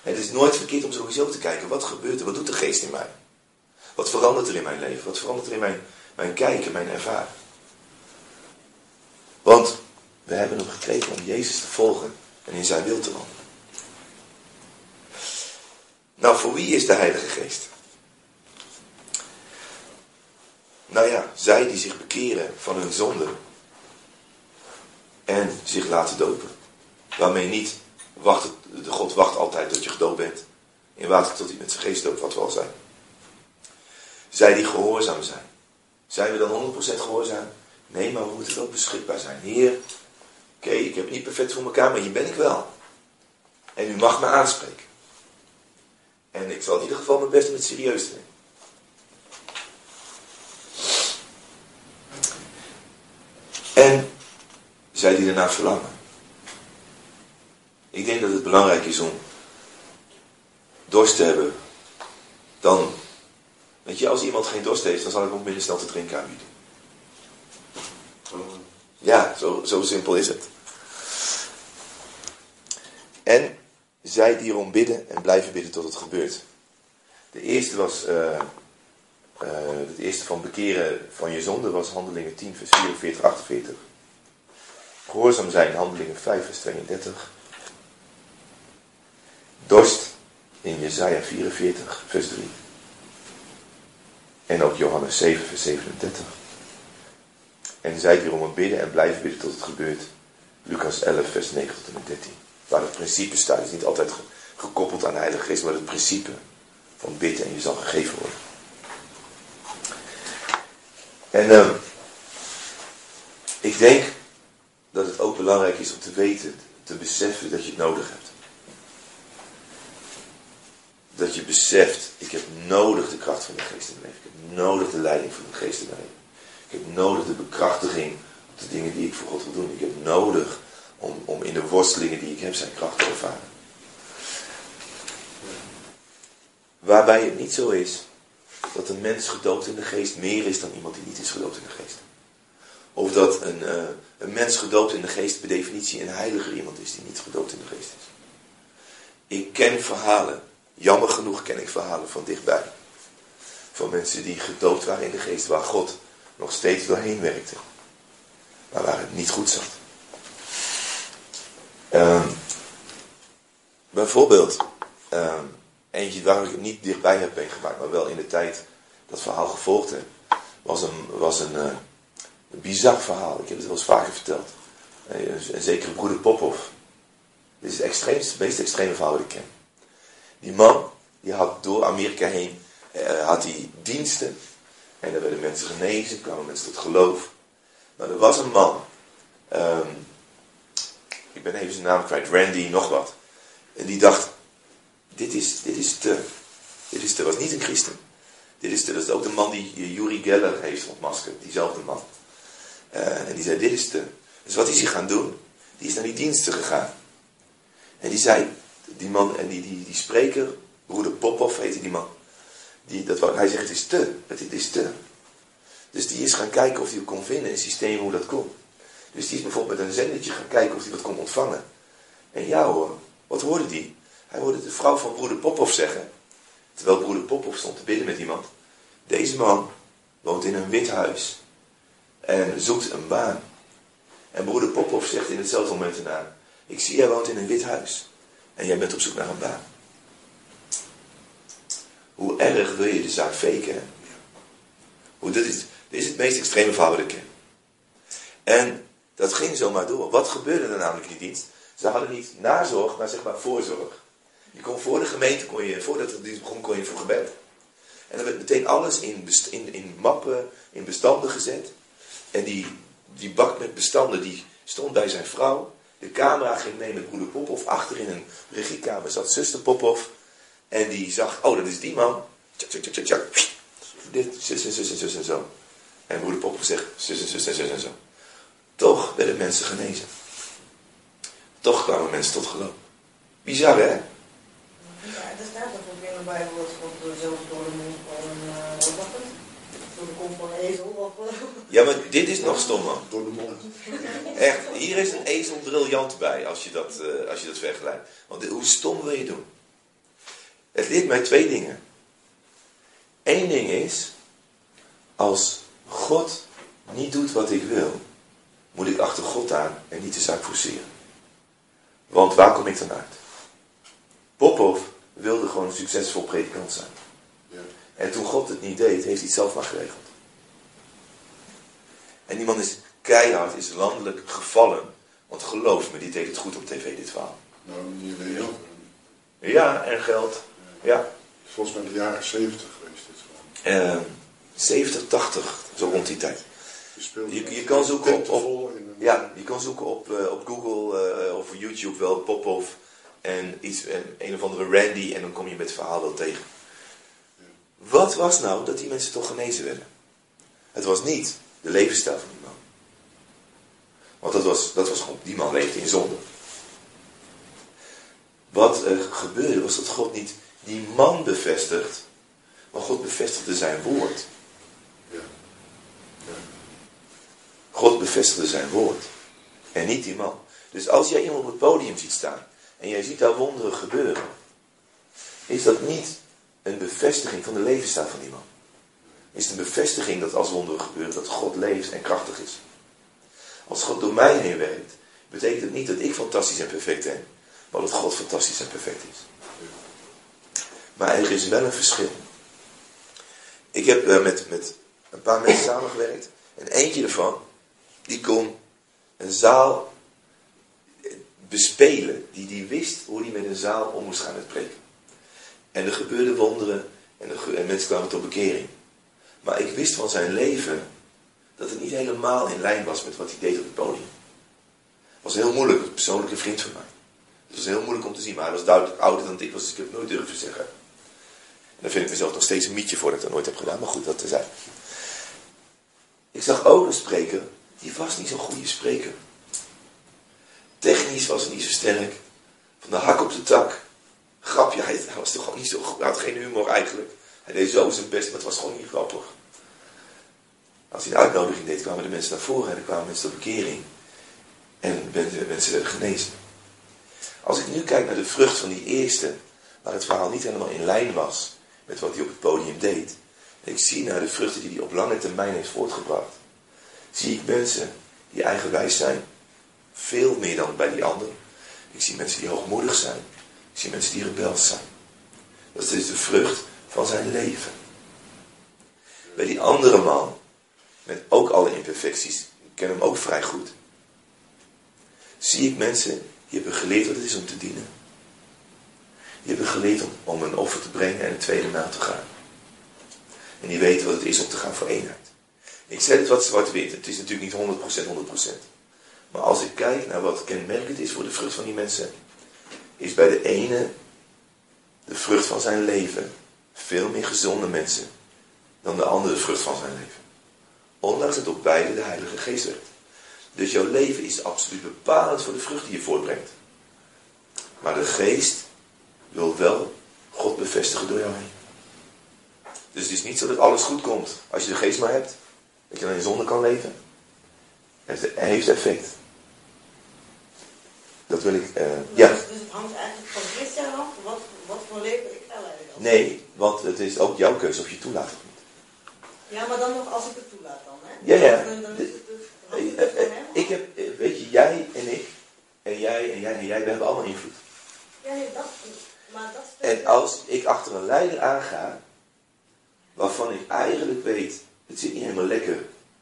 Het is nooit verkeerd om sowieso te kijken, wat gebeurt er? Wat doet de geest in mij? Wat verandert er in mijn leven? Wat verandert er in mijn, mijn kijken, mijn ervaring? Want we hebben hem gekregen om Jezus te volgen en in zijn wil te wandelen. Nou, voor wie is de Heilige Geest? Nou ja, zij die zich bekeren van hun zonde en zich laten dopen. Waarmee niet, wacht, de God wacht altijd tot je gedoopt bent. In water tot hij met zijn geest doopt, wat we al zijn. Zij die gehoorzaam zijn. Zijn we dan 100% gehoorzaam? Nee, maar we moeten ook beschikbaar zijn. Heer, oké, ik heb niet perfect voor elkaar, maar hier ben ik wel. En u mag me aanspreken. En ik zal in ieder geval mijn best om het serieus te nemen. En zij die ernaar verlangen. Ik denk dat het belangrijk is om dorst te hebben. Dan, weet je, als iemand geen dorst heeft, dan zal ik ook minder snel te drinken aanbieden. Ja, zo, zo simpel is het. En zij die erom bidden en blijven bidden tot het gebeurt. De eerste was, uh, het eerste van bekeren van je zonde was handelingen 10 vers 44, 48. Gehoorzaam zijn, handelingen 5 vers 32. Dorst in Jezaja 44 vers 3. En ook Johannes 7 vers 37. En zij die erom bidden en blijven bidden tot het gebeurt. Lucas 11 vers 9 tot en met 13 waar het principe staat. Het is niet altijd gekoppeld aan de Heilige Geest, maar het principe van bidden en je zal gegeven worden. En uh, ik denk dat het ook belangrijk is om te weten, te beseffen dat je het nodig hebt. Dat je beseft, ik heb nodig de kracht van de geest in mijn leven. Ik heb nodig de leiding van de geest in mijn leven. Ik heb nodig de bekrachtiging op de dingen die ik voor God wil doen. Ik heb nodig om, om in de worstelingen die ik heb zijn kracht te ervaren. Waarbij het niet zo is dat een mens gedoopt in de geest meer is dan iemand die niet is gedoopt in de geest. Of dat een, uh, een mens gedoopt in de geest per definitie een heiliger iemand is die niet gedoopt in de geest is. Ik ken verhalen, jammer genoeg ken ik verhalen van dichtbij. Van mensen die gedoopt waren in de geest, waar God nog steeds doorheen werkte. Maar waar het niet goed zat. Um, bijvoorbeeld, um, eentje waar ik niet dichtbij heb meegemaakt, maar wel in de tijd dat verhaal gevolgd heb, was een, was een, uh, bizar verhaal. Ik heb het wel eens vaker verteld. Een, een zekere broeder Popov. Dit is het, meest extreme verhaal dat ik ken. Die man, die had door Amerika heen, uh, had hij diensten. En daar werden mensen genezen, kwamen mensen tot geloof. Maar er was een man, um, ik ben even zijn naam kwijt, Randy, nog wat. En die dacht, dit is, dit is te, dit is te, was niet een christen. Dit is te, dat is ook de man die Yuri Geller heeft ontmaskerd, diezelfde man. Uh, en die zei, dit is te. Dus wat is hij gaan doen? Die is naar die diensten gegaan. En die zei, die man, en die, die, die spreker, broeder Popov heette die man. Die, dat, hij zegt, het is te, het, het is te. Dus die is gaan kijken of hij kon vinden, een systeem hoe dat kon. Dus die is bijvoorbeeld met een zendertje gaan kijken of hij wat kon ontvangen. En ja hoor, wat hoorde die? Hij hoorde de vrouw van broeder Popov zeggen, terwijl broeder Popov stond te bidden met iemand. Deze man woont in een wit huis en zoekt een baan. En broeder Popov zegt in hetzelfde moment erna, ik zie jij woont in een wit huis en jij bent op zoek naar een baan. Hoe erg wil je de zaak faken? Hoe, dit, is, dit is het meest extreme verhaal dat ik ken. En dat ging zomaar door. Wat gebeurde er namelijk in die dienst? Ze hadden niet nazorg, maar zeg maar voorzorg. Je kon voor de gemeente, kon je, voordat het dienst begon, kon je voor gebed. En dan werd meteen alles in, in, in mappen, in bestanden gezet. En die, die bak met bestanden, die stond bij zijn vrouw. De camera ging mee met broeder Popov. Achter in een regiekamer zat zuster Popov. En die zag, oh dat is die man. Tjak, tjak, tjak, tjak, Dit, zus en zus en zus en zo. En broeder Popov zegt, zus en zus en zus en zo. Toch werden mensen genezen. Toch kwamen mensen tot geloof. Bizar, hè?
Ja, er staat toch ook in de Bijbel dat God zelfs door de mond van een, Door de kont van een ezel of... Uh...
Ja, maar dit is nog stom, man.
Door de mond.
Echt, hier is een ezel briljant bij als je dat, uh, als je dat vergelijkt. Want dit, hoe stom wil je doen? Het leert mij twee dingen. Eén ding is, als God niet doet wat ik wil, moet ik achter God aan en niet de zaak forceren. Want waar kom ik dan uit? Popov wilde gewoon een succesvol predikant zijn.
Ja.
En toen God het niet deed, heeft hij het zelf maar geregeld. En die man is keihard, is landelijk gevallen. Want geloof me, die deed het goed op tv, dit verhaal.
Nou, niet alleen heel veel.
Ja, en geld. Ja.
Volgens mij in de jaren 70 geweest dit.
Eh 70, 80, zo rond die tijd.
Je,
Je- je kan zoeken op- Ja, je kan zoeken op, eh, op Google eh, of YouTube wel Popov en iets, en een of andere Randy en dan kom je met het verhaal wel tegen. Wat was nou dat die mensen toch genezen werden? Het was niet de levensstijl van die man. Want dat was, dat was gewoon, die man leefde in zonde. Wat er gebeurde was dat God niet die man bevestigt, maar God bevestigde zijn woord.
Ja. Ja.
God bevestigde zijn woord. En niet die man. Dus als jij iemand op het podium ziet staan. En jij ziet daar wonderen gebeuren. Is dat niet een bevestiging van de levensstijl van die man. Is het een bevestiging dat als wonderen gebeuren dat God leeft en krachtig is. Als God door mij heen werkt. Betekent het niet dat ik fantastisch en perfect ben. Maar dat God fantastisch en perfect is. Maar er is wel een verschil. Ik heb eh, met, met een paar mensen samengewerkt. En eentje ervan, die kon een zaal bespelen. Die, die wist hoe hij met een zaal om moest gaan met preken. En er gebeurden wonderen. En, mensen kwamen tot bekering. Maar ik wist van zijn leven dat het niet helemaal in lijn was met wat hij deed op het podium. Het was heel moeilijk, een persoonlijke vriend van mij. Het was heel moeilijk om te zien, maar hij was duidelijk ouder dan ik was, dus ik heb het nooit durven zeggen. En daar vind ik mezelf nog steeds een mietje voor dat ik dat nooit heb gedaan, maar goed, dat is hij. Ik zag ook een spreker, die was niet zo'n goede spreker. Technisch was hij niet zo sterk. Van de hak op de tak. Grapje, hij, hij was toch gewoon niet zo goed. Hij had geen humor eigenlijk. Hij deed zo zijn best, maar het was gewoon niet grappig. Als hij een uitnodiging deed, kwamen de mensen naar voren en er kwamen mensen tot bekering. En mensen, werden genezen. Als ik nu kijk naar de vrucht van die eerste, waar het verhaal niet helemaal in lijn was met wat hij op het podium deed. Ik zie naar de vruchten die hij op lange termijn heeft voortgebracht. Zie ik mensen die eigenwijs zijn. Veel meer dan bij die anderen. Ik zie mensen die hoogmoedig zijn. Ik zie mensen die rebels zijn. Dat is de vrucht van zijn leven. Bij die andere man, met ook alle imperfecties, ik ken hem ook vrij goed. Zie ik mensen die hebben geleerd wat het is om te dienen. Die hebben geleerd om, om een offer te brengen en een tweede na te gaan. En die weten wat het is om te gaan voor eenheid. Ik zeg het wat zwart-wit. Het is natuurlijk niet 100% 100%. Maar als ik kijk naar wat kenmerkend is voor de vrucht van die mensen, is bij de ene de vrucht van zijn leven veel meer gezonde mensen dan de andere vrucht van zijn leven. Ondanks dat op beide de Heilige Geest werkt. Dus jouw leven is absoluut bepalend voor de vrucht die je voortbrengt. Maar de Geest wil wel God bevestigen door jou heen. Dus het is niet zo dat alles goed komt als je de Geest maar hebt. Dat je dan in zonde kan leven. Het heeft effect. Dat wil ik, eh, ja.
Dus, dus het hangt eigenlijk van Christian af, wat, wat voor leven ik ga leiden.
Nee, want het is ook jouw keuze of je toelaat of niet.
Ja, maar dan nog als ik het toelaat dan, hè?
Ja, ja.
Dan, dan is het dus,
Eh,
het
eh,
van hem
Ik heb, weet je, jij en ik, en jij en jij en jij, we hebben allemaal invloed.
Ja, nee, dat, maar dat is
En als ik achter een leider aanga, waarvan ik eigenlijk weet, het zit niet helemaal lekker,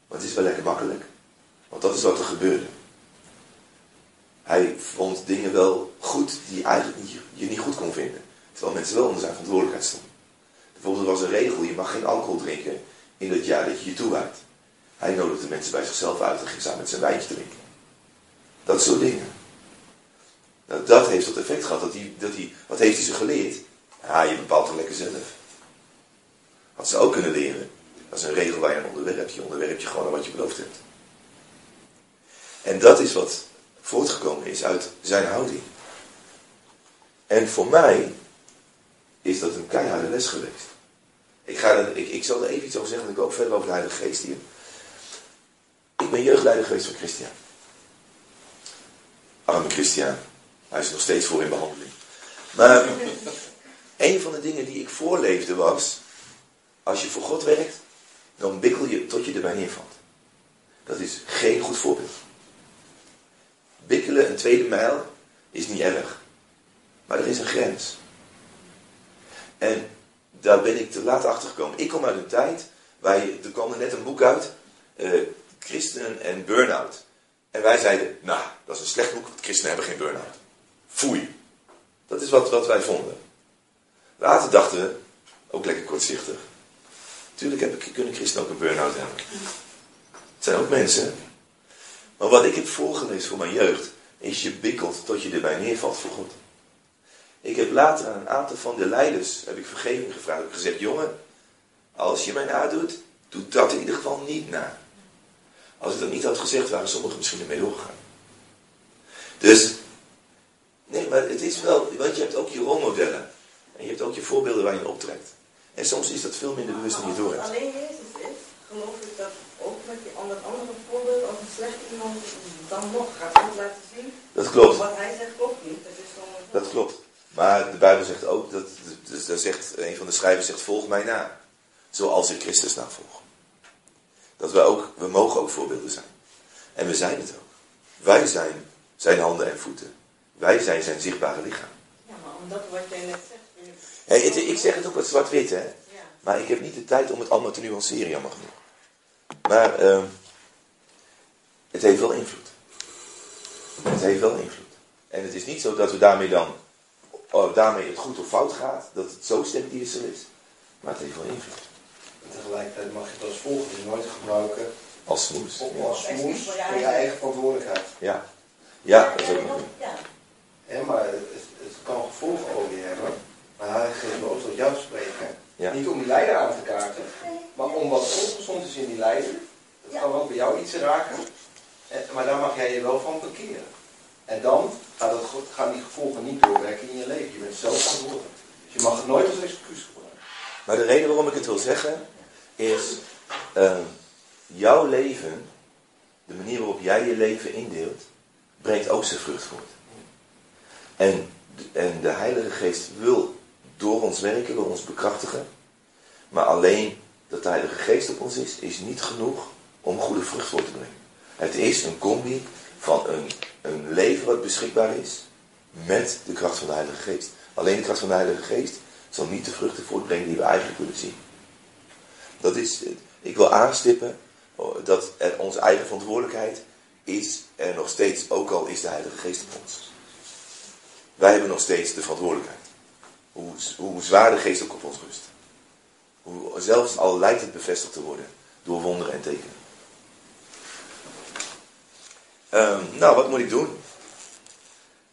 maar het is wel lekker makkelijk. Want dat is wat er gebeurde. Hij vond dingen wel goed die eigenlijk je niet goed kon vinden. Terwijl mensen wel onder zijn verantwoordelijkheid stonden. Bijvoorbeeld er was een regel, je mag geen alcohol drinken in dat jaar dat je je toewijdt. Hij nodigde mensen bij zichzelf uit en ging samen met zijn wijntje drinken. Dat soort dingen. Nou, dat heeft tot effect gehad. Dat hij, dat hij, wat heeft hij ze geleerd? Ja, je bepaalt het lekker zelf. Had ze ook kunnen leren. Dat is een regel waar je aan onderwerpt. Je onderwerpt je gewoon aan wat je beloofd hebt. En dat is wat voortgekomen is uit zijn houding. En voor mij is dat een keiharde les geweest. Ik, ga er, ik, ik zal er even iets over zeggen, want ik ook verder over de Heilige Geest hier. Ik ben jeugdleider geweest van Christian. Arme Christian. Hij is er nog steeds voor in behandeling. Maar een van de dingen die ik voorleefde was, als je voor God werkt, dan bikkel je tot je erbij neervalt. Dat is geen goed voorbeeld. Bikkelen een tweede mijl is niet erg. Maar er is een grens. En daar ben ik te laat achter gekomen. Ik kom uit een tijd waar je, er kwam net een boek uit, uh, Christenen en Burnout. En wij zeiden, nou, dat is een slecht boek, want christenen hebben geen burn-out. Foei. Dat is wat, wat wij vonden. Later dachten we, ook lekker kortzichtig. Tuurlijk heb ik, kunnen christenen ook een burn-out hebben. Het zijn ook mensen. Maar wat ik heb voorgelezen voor mijn jeugd, is je bikkelt tot je erbij neervalt voor God. Ik heb later aan een aantal van de leiders heb ik vergeving gevraagd. Ik heb gezegd, jongen, als je mij nadoet, doe dat in ieder geval niet na. Als ik dat niet had gezegd, waren sommigen misschien ermee doorgegaan. Dus, nee, maar het is wel, want je hebt ook je rolmodellen. En je hebt ook je voorbeelden waar je optrekt. En soms is dat veel minder bewust dan je door hebt.
alleen Jezus is, geloof ik dat ook met die andere, andere voorbeeld, als een slecht iemand dan nog gaat God laten zien.
Dat klopt.
Wat hij zegt klopt niet. Dat, is
dat klopt. Maar de Bijbel zegt ook, dat, dus daar zegt, een van de schrijvers zegt, volg mij na. Zoals ik Christus navolg. Dat we ook, we mogen ook voorbeelden zijn. En we zijn het ook. Wij zijn zijn handen en voeten. Wij zijn zijn zichtbare lichaam.
Ja, maar omdat wat jij net zegt...
Hey, ik zeg het ook wat zwart-wit, hè. Ja. Maar ik heb niet de tijd om het allemaal te nuanceren, jammer genoeg. Maar uh, het heeft wel invloed. Het heeft wel invloed. En het is niet zo dat we daarmee dan, oh, daarmee het goed of fout gaat, dat het zo sterk-diesel is. Maar het heeft wel invloed.
tegelijkertijd mag je het als volgende nooit gebruiken
als smoes.
als smoes voor je eigen verantwoordelijkheid.
Ja. Ja, dat is ook nog.
Ja. maar het, het, kan gevolgen over je hebben. Maar hij geeft me ook tot jou spreken. Niet om die leider aan te kaarten, maar om wat ongezond is in die leider. Dat kan wel bij jou iets raken. maar daar mag jij je wel van bekeren. En dan gaat het, gaan die gevolgen niet doorwerken in je leven. Je bent zelf verantwoordelijk. Dus je mag het nooit als excuus gebruiken.
Maar de reden waarom ik het wil zeggen, is uh, jouw leven, de manier waarop jij je leven indeelt, brengt ook zijn vrucht voort. En, en de Heilige Geest wil door ons werken, wil ons bekrachtigen. Maar alleen dat de Heilige Geest op ons is, is niet genoeg om goede vrucht voort te brengen. Het is een combi van een, een leven wat beschikbaar is met de kracht van de Heilige Geest. Alleen de kracht van de Heilige Geest zal niet de vruchten voortbrengen die we eigenlijk willen zien. Dat is, ik wil aanstippen dat er onze eigen verantwoordelijkheid is er nog steeds, ook al is de Heilige Geest op ons. Wij hebben nog steeds de verantwoordelijkheid. Hoe, zwaar de geest ook op ons rust. Hoe, zelfs al lijkt het bevestigd te worden door wonderen en tekenen. Um, nou, wat moet ik doen?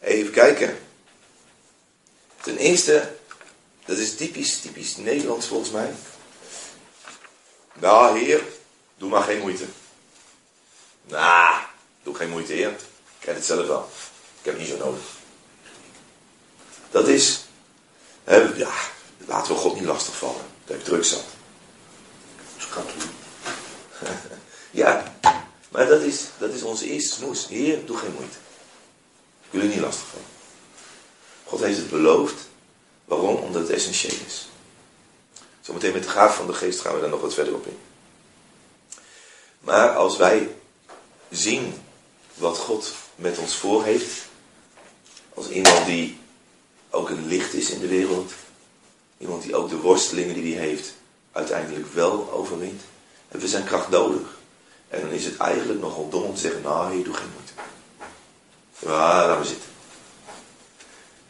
Even kijken. Ten eerste, dat is typisch, typisch Nederlands volgens mij. Nou, heer, doe maar geen moeite. Nou, doe geen moeite, heer. Ik heb het zelf wel. Ik heb niet zo nodig. Dat is, hè, ja, laten we God niet lastigvallen. Dat heb druk zat. Schat. ja, maar dat is, dat is onze eerste snoes. Heer, doe geen moeite. Ik wil u niet lastigvallen. God heeft het beloofd. Waarom? Omdat het essentieel is. Zometeen met de gaaf van de geest gaan we daar nog wat verder op in. Maar als wij zien wat God met ons voor heeft, als iemand die ook een licht is in de wereld, iemand die ook de worstelingen die hij heeft uiteindelijk wel overwint, hebben we zijn kracht nodig. En dan is het eigenlijk nogal dom om te zeggen, nou, je doet geen moeite. Ja, laat maar zitten.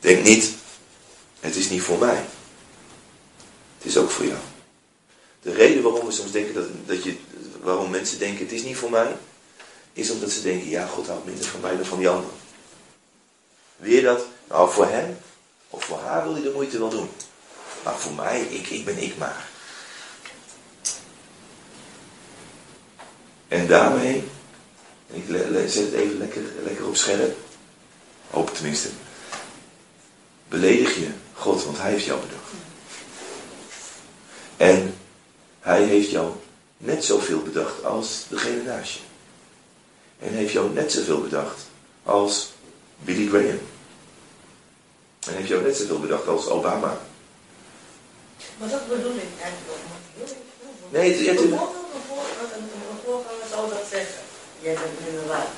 Denk niet, het is niet voor mij. Het is ook voor jou. De reden waarom we soms denken dat, dat je, waarom mensen denken het is niet voor mij, is omdat ze denken, ja, God houdt minder van mij dan van die anderen. Weer dat, nou voor hem of voor haar wil hij de moeite wel doen. Maar voor mij, ik, ik ben ik maar. En daarmee, ik zet het even lekker, lekker op scherp, hoop tenminste, beledig je God, want hij heeft jou bedacht. En hij heeft jou net zoveel bedacht als degene naast je. En heeft jou net zoveel bedacht als Billy Graham. En heeft jou net zoveel bedacht als Obama.
Maar dat bedoel ik eigenlijk ook niet.
Nee, het, het,
een voorganger zou dat zeggen. Jij bent minder waard.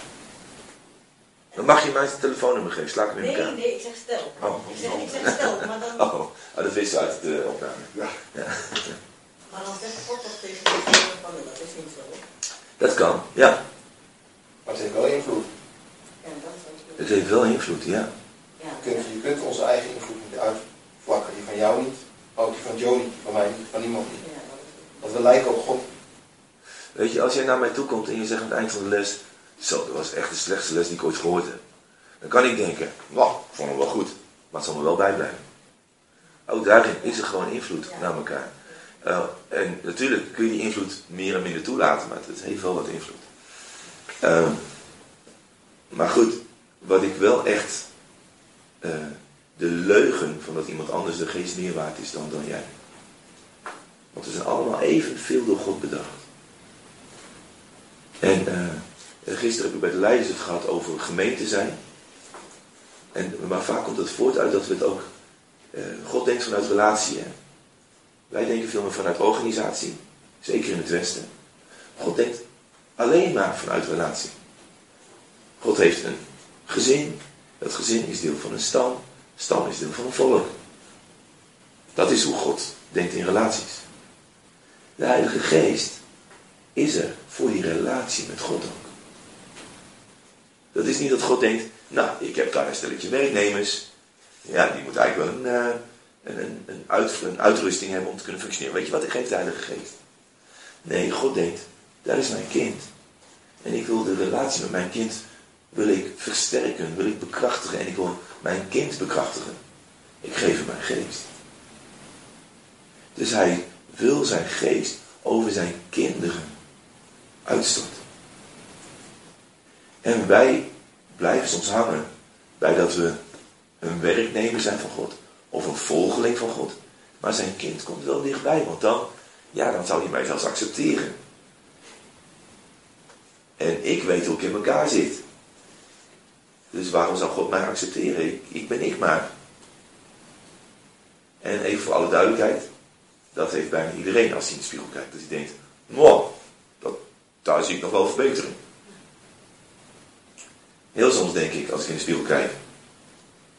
Dan mag je mij zijn telefoonnummer geven, sla ik hem in elkaar.
Nee, nee, ik zeg stel. Oh. Ik, zeg, ik zeg stel, maar dan... Oh, oh
dat wist uit de opname.
Ja.
ja. Maar dan zegt God toch tegen de van, dat is niet zo.
Dat kan, ja.
Maar het heeft wel invloed.
Ja, dat is
het heeft wel invloed, ja.
Je, kunt, je kunt onze eigen invloed niet uitvlakken. Die van jou niet, ook die van Joe niet, van mij niet, van niemand niet. Want we lijken op God.
Weet je, als jij naar mij toe komt en je zegt aan het eind van de les... Zo, dat was echt de slechtste les die ik ooit gehoord heb. Dan kan ik denken, nou, ik vond hem wel goed. Maar het zal me wel bijblijven. Ook daarin is er gewoon invloed naar elkaar. Uh, en natuurlijk kun je die invloed meer en minder toelaten, maar het heeft wel wat invloed. Uh, maar goed, wat ik wel echt. Uh, de leugen van dat iemand anders de geest meer waard is dan, dan jij. Want we zijn allemaal evenveel door God bedacht. En gisteren heb ik bij de leiders het gehad over gemeente zijn. En, maar vaak komt het voort uit dat we het ook. God denkt vanuit relatie. Wij denken veel meer vanuit organisatie, zeker in het Westen. God denkt alleen maar vanuit relatie. God heeft een gezin, dat gezin is deel van een stam, stam is deel van een volk. Dat is hoe God denkt in relaties. De Heilige Geest is er voor die relatie met God ook. Dat is niet dat God denkt, nou, ik heb daar een stelletje werknemers. Ja, die moet eigenlijk wel een, uh, een, een, een, uitrusting hebben om te kunnen functioneren. Weet je wat, ik geef de Heilige Geest. Nee, God denkt, daar is mijn kind. En ik wil de relatie met mijn kind wil ik versterken, wil ik bekrachtigen en ik wil mijn kind bekrachtigen. Ik geef hem mijn geest. Dus hij wil zijn geest over zijn kinderen uitstorten. En wij blijven soms hangen bij dat we een werknemer zijn van God of een volgeling van God. Maar zijn kind komt wel dichtbij, want dan, ja, dan zou hij mij zelfs accepteren. En ik weet hoe ik in elkaar zit. Dus waarom zou God mij accepteren? Ik, ik ben ik maar. En even voor alle duidelijkheid, dat heeft bijna iedereen als hij in de spiegel kijkt. Dat hij denkt, wow, dat, daar zie ik nog wel verbetering. Heel soms denk ik, als ik in de spiegel kijk,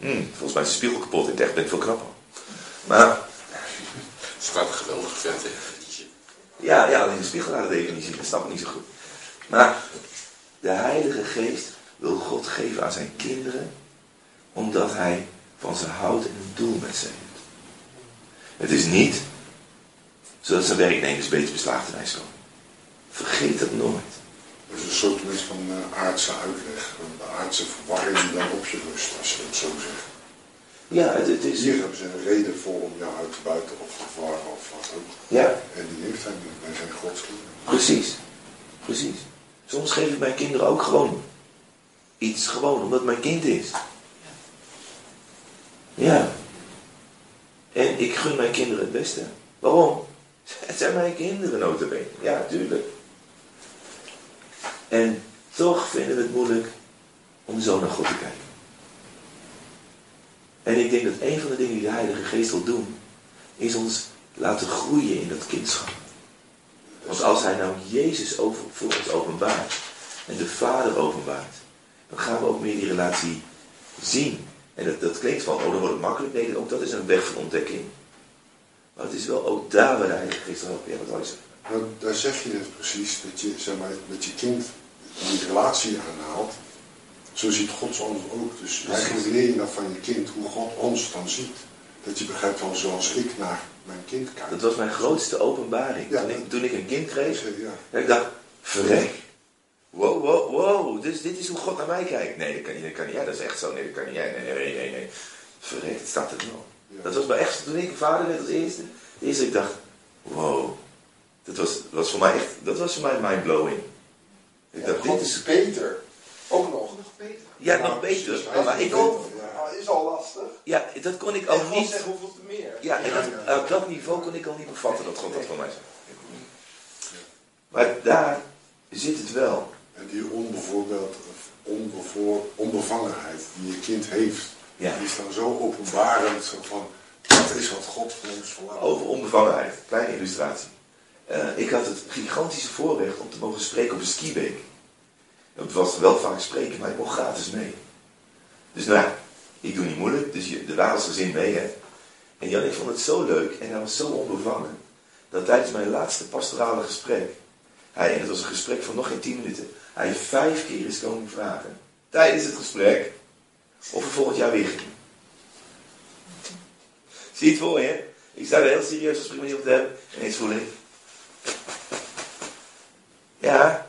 Hmm, volgens mij is de spiegel kapot. In het echt ben ik veel knapper. Maar...
Het staat een geweldige vent
Ja, ja, in de spiegel laten definitie. Dat snap ik niet zo goed. Maar de Heilige Geest wil God geven aan zijn kinderen. Omdat hij van ze houdt en een doel met ze heeft. Het is niet zodat zijn werknemers beter beslaagd zijn zo. Vergeet dat nooit.
Dat is een soort van uh, aardse uitleg, een aardse verwarring die dan op je rust, als je het zo zegt.
Ja, het, het is...
Hier hebben ze een reden voor om jou uit te buiten of verwarren of wat ook.
Ja.
En die heeft hij niet, wij zijn Gods kinderen.
Precies, precies. Soms geef ik mijn kinderen ook gewoon iets gewoon, omdat mijn kind is. Ja. En ik gun mijn kinderen het beste. Waarom? Het zijn mijn kinderen notabene. Ja, tuurlijk. En toch vinden we het moeilijk om zo naar God te kijken. En ik denk dat een van de dingen die de Heilige Geest wil doen, is ons laten groeien in dat kindschap. Want als Hij nou Jezus voor ons openbaart en de Vader openbaart, dan gaan we ook meer die relatie zien. En dat, dat klinkt van, oh dan wordt het makkelijk. Nee, ook dat is een weg van ontdekking. Maar het is wel ook daar waar de Heilige Geest helpt. Ja, wat zeggen?
Nou, daar zeg je het precies, dat je zeg maar, met je kind die relatie aanhaalt. Zo ziet God ons ook. Dus eigenlijk leer je dan van je kind hoe God ons dan ziet. Dat je begrijpt van zoals ik naar mijn kind kijk.
Dat was mijn grootste openbaring. toen, ik, toen, ik, een kind kreeg, ja. ik dacht, verrek. Wow, wow, wow. Dus dit is hoe God naar mij kijkt. Nee, dat kan niet. Dat kan niet. Ja, dat is echt zo. Nee, dat kan niet. Nee, nee, nee, nee. nee. Verrek, het staat er wel. Dat was bij echt, toen ik vader werd als eerste. Eerst ik dacht, wow. Dat was, was voor mij echt, dat was voor mij mindblowing.
Ik dacht, dit is beter. Ook nog. Nog
beter. Ja, nog beter. Maar ik kon...
is al lastig.
Ja, dat kon ik al niet...
Zeggen, hoeveel te meer.
Ja, en dat, op dat niveau kon ik al niet bevatten dat God dat van mij zei. Maar daar zit het wel.
En die onbevoorbeeld, onbevoor, onbevangenheid die je kind heeft, ja. die is dan zo openbarend, zo van, Dat is wat God ons verlangt.
Over onbevangenheid. Kleine illustratie. Uh, ik had het gigantische voorrecht om te mogen spreken op een skibeek. Het was wel vaak spreken, maar ik mocht gratis mee. Dus nou, ik doe niet moeilijk, dus je, de waren gezin mee, hè. En Jan, ik vond het zo leuk en hij was zo onbevangen, dat tijdens mijn laatste pastorale gesprek, hij, en het was een gesprek van nog geen tien minuten, hij vijf keer is komen vragen, tijdens het gesprek, of we volgend jaar weer ging. Zie je het voor je? Ik sta er heel serieus gesprek met iemand te hebben, en ineens voel ik, ja,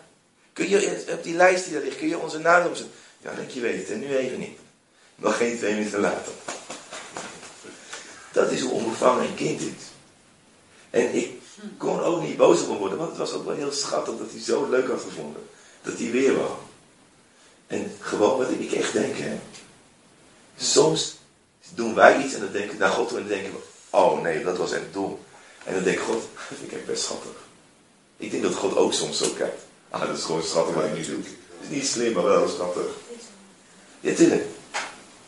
kun je op die lijst die daar ligt, kun je onze naam opzetten? Ja, denk je weet en nu even niet. Nog geen twee minuten later. Dat is hoe onbevangen een kind is. En ik kon ook niet boos op hem worden, want het was ook wel heel schattig dat hij zo leuk had gevonden. Dat hij weer wou. En gewoon wat ik echt denk, hè. Soms doen wij iets en dan denken we naar God toe en dan denken we, oh nee, dat was echt dom. En dan denk ik, God, dat vind ik echt best schattig. Ik denk dat God ook soms zo kijkt. Ah, dat is gewoon schattig wat ik niet doe. Het is niet slim, maar wel schattig. Ja, tuurlijk.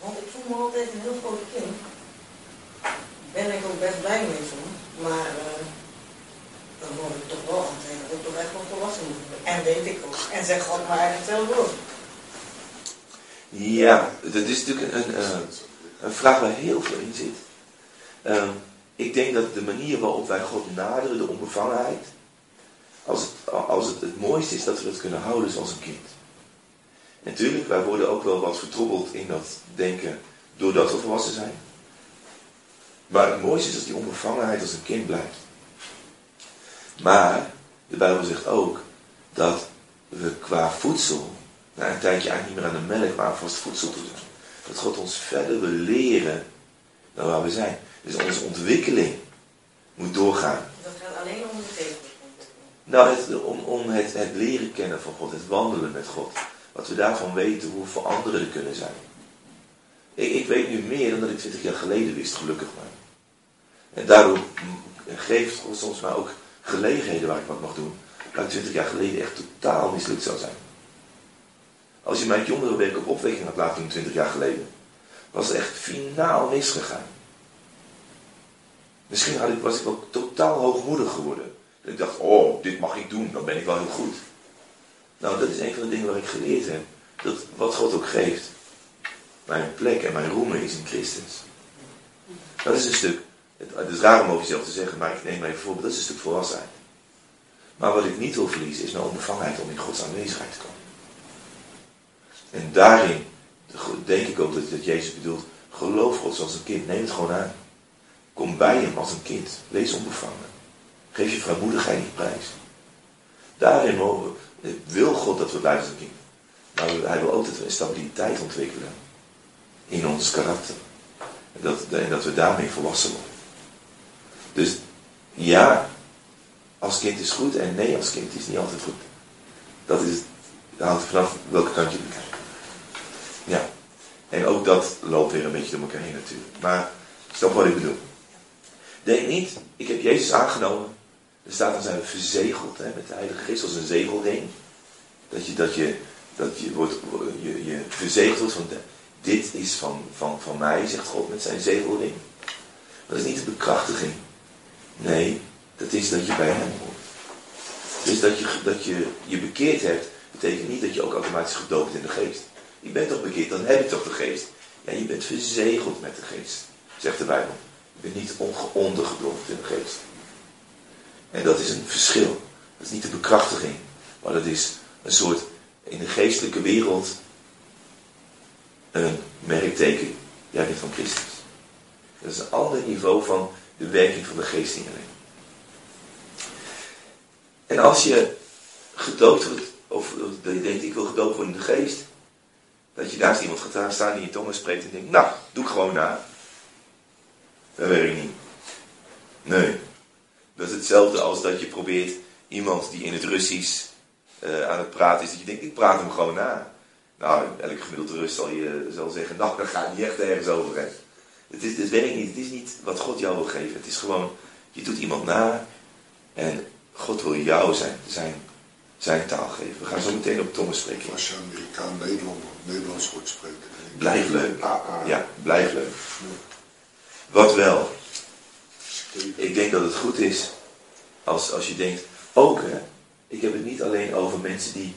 Want ik voel me altijd een heel groot kind. Ben ik ook best blij mee soms. Maar uh, dan word ik toch wel het dat ik toch echt wel volwassen. En weet ik ook. En zeg God maar zelf door.
Ja, dat is natuurlijk een, een, eh, een vraag waar heel veel in zit. Uh, ik denk dat de manier waarop wij God naderen, de onbevangenheid, als het, als het het mooiste is dat we het kunnen houden zoals een kind. Natuurlijk, wij worden ook wel wat vertroebeld in dat denken doordat we volwassen zijn. Maar het mooiste is dat die onbevangenheid als een kind blijft. Maar de Bijbel zegt ook dat we qua voedsel, na een tijdje eigenlijk niet meer aan de melk, maar aan vast voedsel toe zijn. Dat God ons verder wil leren dan waar we zijn. Dus onze ontwikkeling moet doorgaan.
Dat gaat alleen om de.
Nou, het, om, om het, het leren kennen van God, het wandelen met God. Wat we daarvan weten, hoe voor anderen er kunnen zijn. Ik, ik weet nu meer dan dat ik 20 jaar geleden wist, gelukkig maar. En daardoor geeft God soms maar ook gelegenheden waar ik wat mag doen. Waar ik 20 jaar geleden echt totaal mislukt zou zijn. Als je mijn jongere week op opwekking had laten doen 20 jaar geleden, was het echt finaal misgegaan. Misschien had ik, was ik wel totaal hoogmoedig geworden. Dat ik dacht, oh, dit mag ik doen, dan ben ik wel heel goed. Nou, dat is een van de dingen waar ik geleerd heb. Dat wat God ook geeft, mijn plek en mijn roemen is in Christus. Dat is een stuk, het, is raar om over jezelf te zeggen, maar ik neem maar even voorbeeld, dat is een stuk volwassenheid. Maar wat ik niet wil verliezen is mijn onbevangenheid om in Gods aanwezigheid te komen. En daarin denk ik ook dat, dat Jezus bedoelt, geloof God zoals een kind, neem het gewoon aan. Kom bij hem als een kind, wees onbevangen. Geef je vrijmoedigheid niet prijs. Daarin mogen wil God dat we blijven als een kind. Maar hij wil ook dat we een stabiliteit ontwikkelen in ons karakter. En dat, en dat we daarmee volwassen worden. Dus ja, als kind is goed en nee, als kind is niet altijd goed. Dat is, dat hangt vanaf welke kant je bekijkt. Ja. En ook dat loopt weer een beetje door elkaar heen natuurlijk. Maar snap wat ik bedoel. Denk niet, ik heb Jezus aangenomen. Er staat dan zijn we verzegeld hè, met de Heilige Geest als een zegelring. Dat je, dat je, dat je, wordt, je, je verzegeld wordt van dit is van, van, van mij, zegt God met zijn zegelring. Dat is niet de bekrachtiging. Nee, dat is dat je bij hem hoort. Dus dat je, dat je je bekeerd hebt, betekent niet dat je ook automatisch gedoopt in de geest. Je bent toch bekeerd, dan heb je toch de geest. Ja, je bent verzegeld met de geest, zegt de Bijbel. Je bent niet ondergedompeld in de geest. En dat is een verschil. Dat is niet de bekrachtiging, maar dat is een soort in de geestelijke wereld een merkteken. Jij bent van Christus. Dat is een ander niveau van de werking van de geest je leven. En als je gedoopt wordt, of je denkt ik wil gedoopt worden in de geest, dat je naast iemand gaat staan die in tongen spreekt en denkt, nou, doe ik gewoon na. Dat werkt niet. Nee. Dat is hetzelfde als dat je probeert iemand die in het Russisch uh, aan het praten is, dat je denkt, ik praat hem gewoon na. Nou, elke gemiddelde Rus zal je zal zeggen, nou, dat gaat niet echt ergens over. Hè. Het, is, het werkt niet. Het is niet wat God jou wil geven. Het is gewoon, je doet iemand na en God wil jou zijn, zijn, zijn taal geven. We gaan zo meteen op Thomas spreken.
Als je Amerikaan Nederland, Nederlands hoort spreken.
Blijf leuk. Ja, blijf leuk. Wat wel. Ik denk dat het goed is als, als je denkt, ook hè, ik heb het niet alleen over mensen die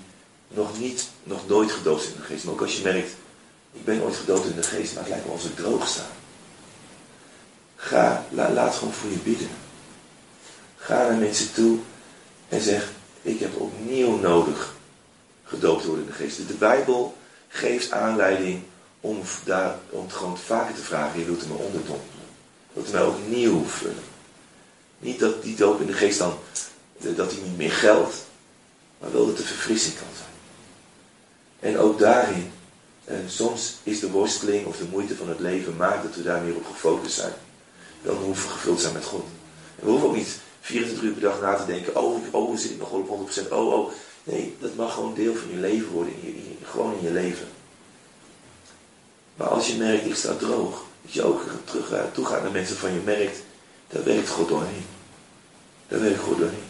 nog niet, nog nooit gedoopt zijn in de geest. Maar ook als je merkt, ik ben ooit gedoopt in de geest, maar het lijkt wel als ik droog sta. Ga, laat gewoon voor je bidden. Ga naar mensen toe en zeg, ik heb opnieuw nodig gedoopt worden in de geest. De Bijbel geeft aanleiding om, daar, om het gewoon vaker te vragen, je wilt er me onderdompelen. Wilt er mij ook nieuw vullen. Niet dat die doop in de geest dan, dat die niet meer geldt, maar wel dat de verfrissing kan zijn. En ook daarin, eh, soms is de worsteling of de moeite van het leven maakt dat we daar meer op gefocust zijn. Dan hoeven we gevuld zijn met God. En we hoeven ook niet 24 uur per dag na te denken, oh, oh zit ik nog op 100%, oh, oh. Nee, dat mag gewoon deel van je leven worden, gewoon in je leven. Maar als je merkt, ik sta droog, dat je ook terug gaat, toe gaat naar mensen van je merkt, daar werkt God doorheen. Daar werkt God doorheen.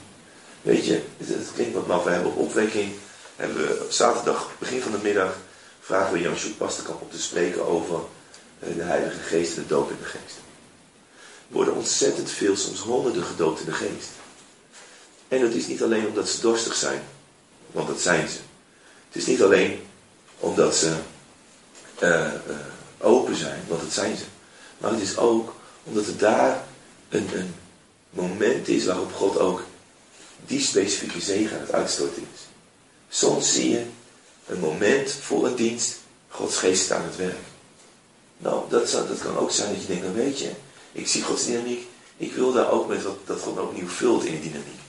Weet je, het, klinkt wat maf, we hebben op opwekking, hebben we zaterdag, begin van de middag, vragen we Jan Sjoerd Pasterkamp om te spreken over eh, de Heilige Geest en de doop in de geest. Worden ontzettend veel, soms honderden gedoopt in de geest. En dat is niet alleen omdat ze dorstig zijn, want dat zijn ze. Het is niet alleen omdat ze uh, uh, open zijn, want dat zijn ze. Maar het is ook omdat er daar een, een moment is waarop God ook die specifieke zegen aan het uitstorten is. Soms zie je een moment voor een dienst, Gods geest aan het werk. Nou, dat, dat kan ook zijn dat je denkt, nou weet je, ik zie Gods dynamiek, ik wil daar ook met wat, dat God opnieuw vult in die dynamiek.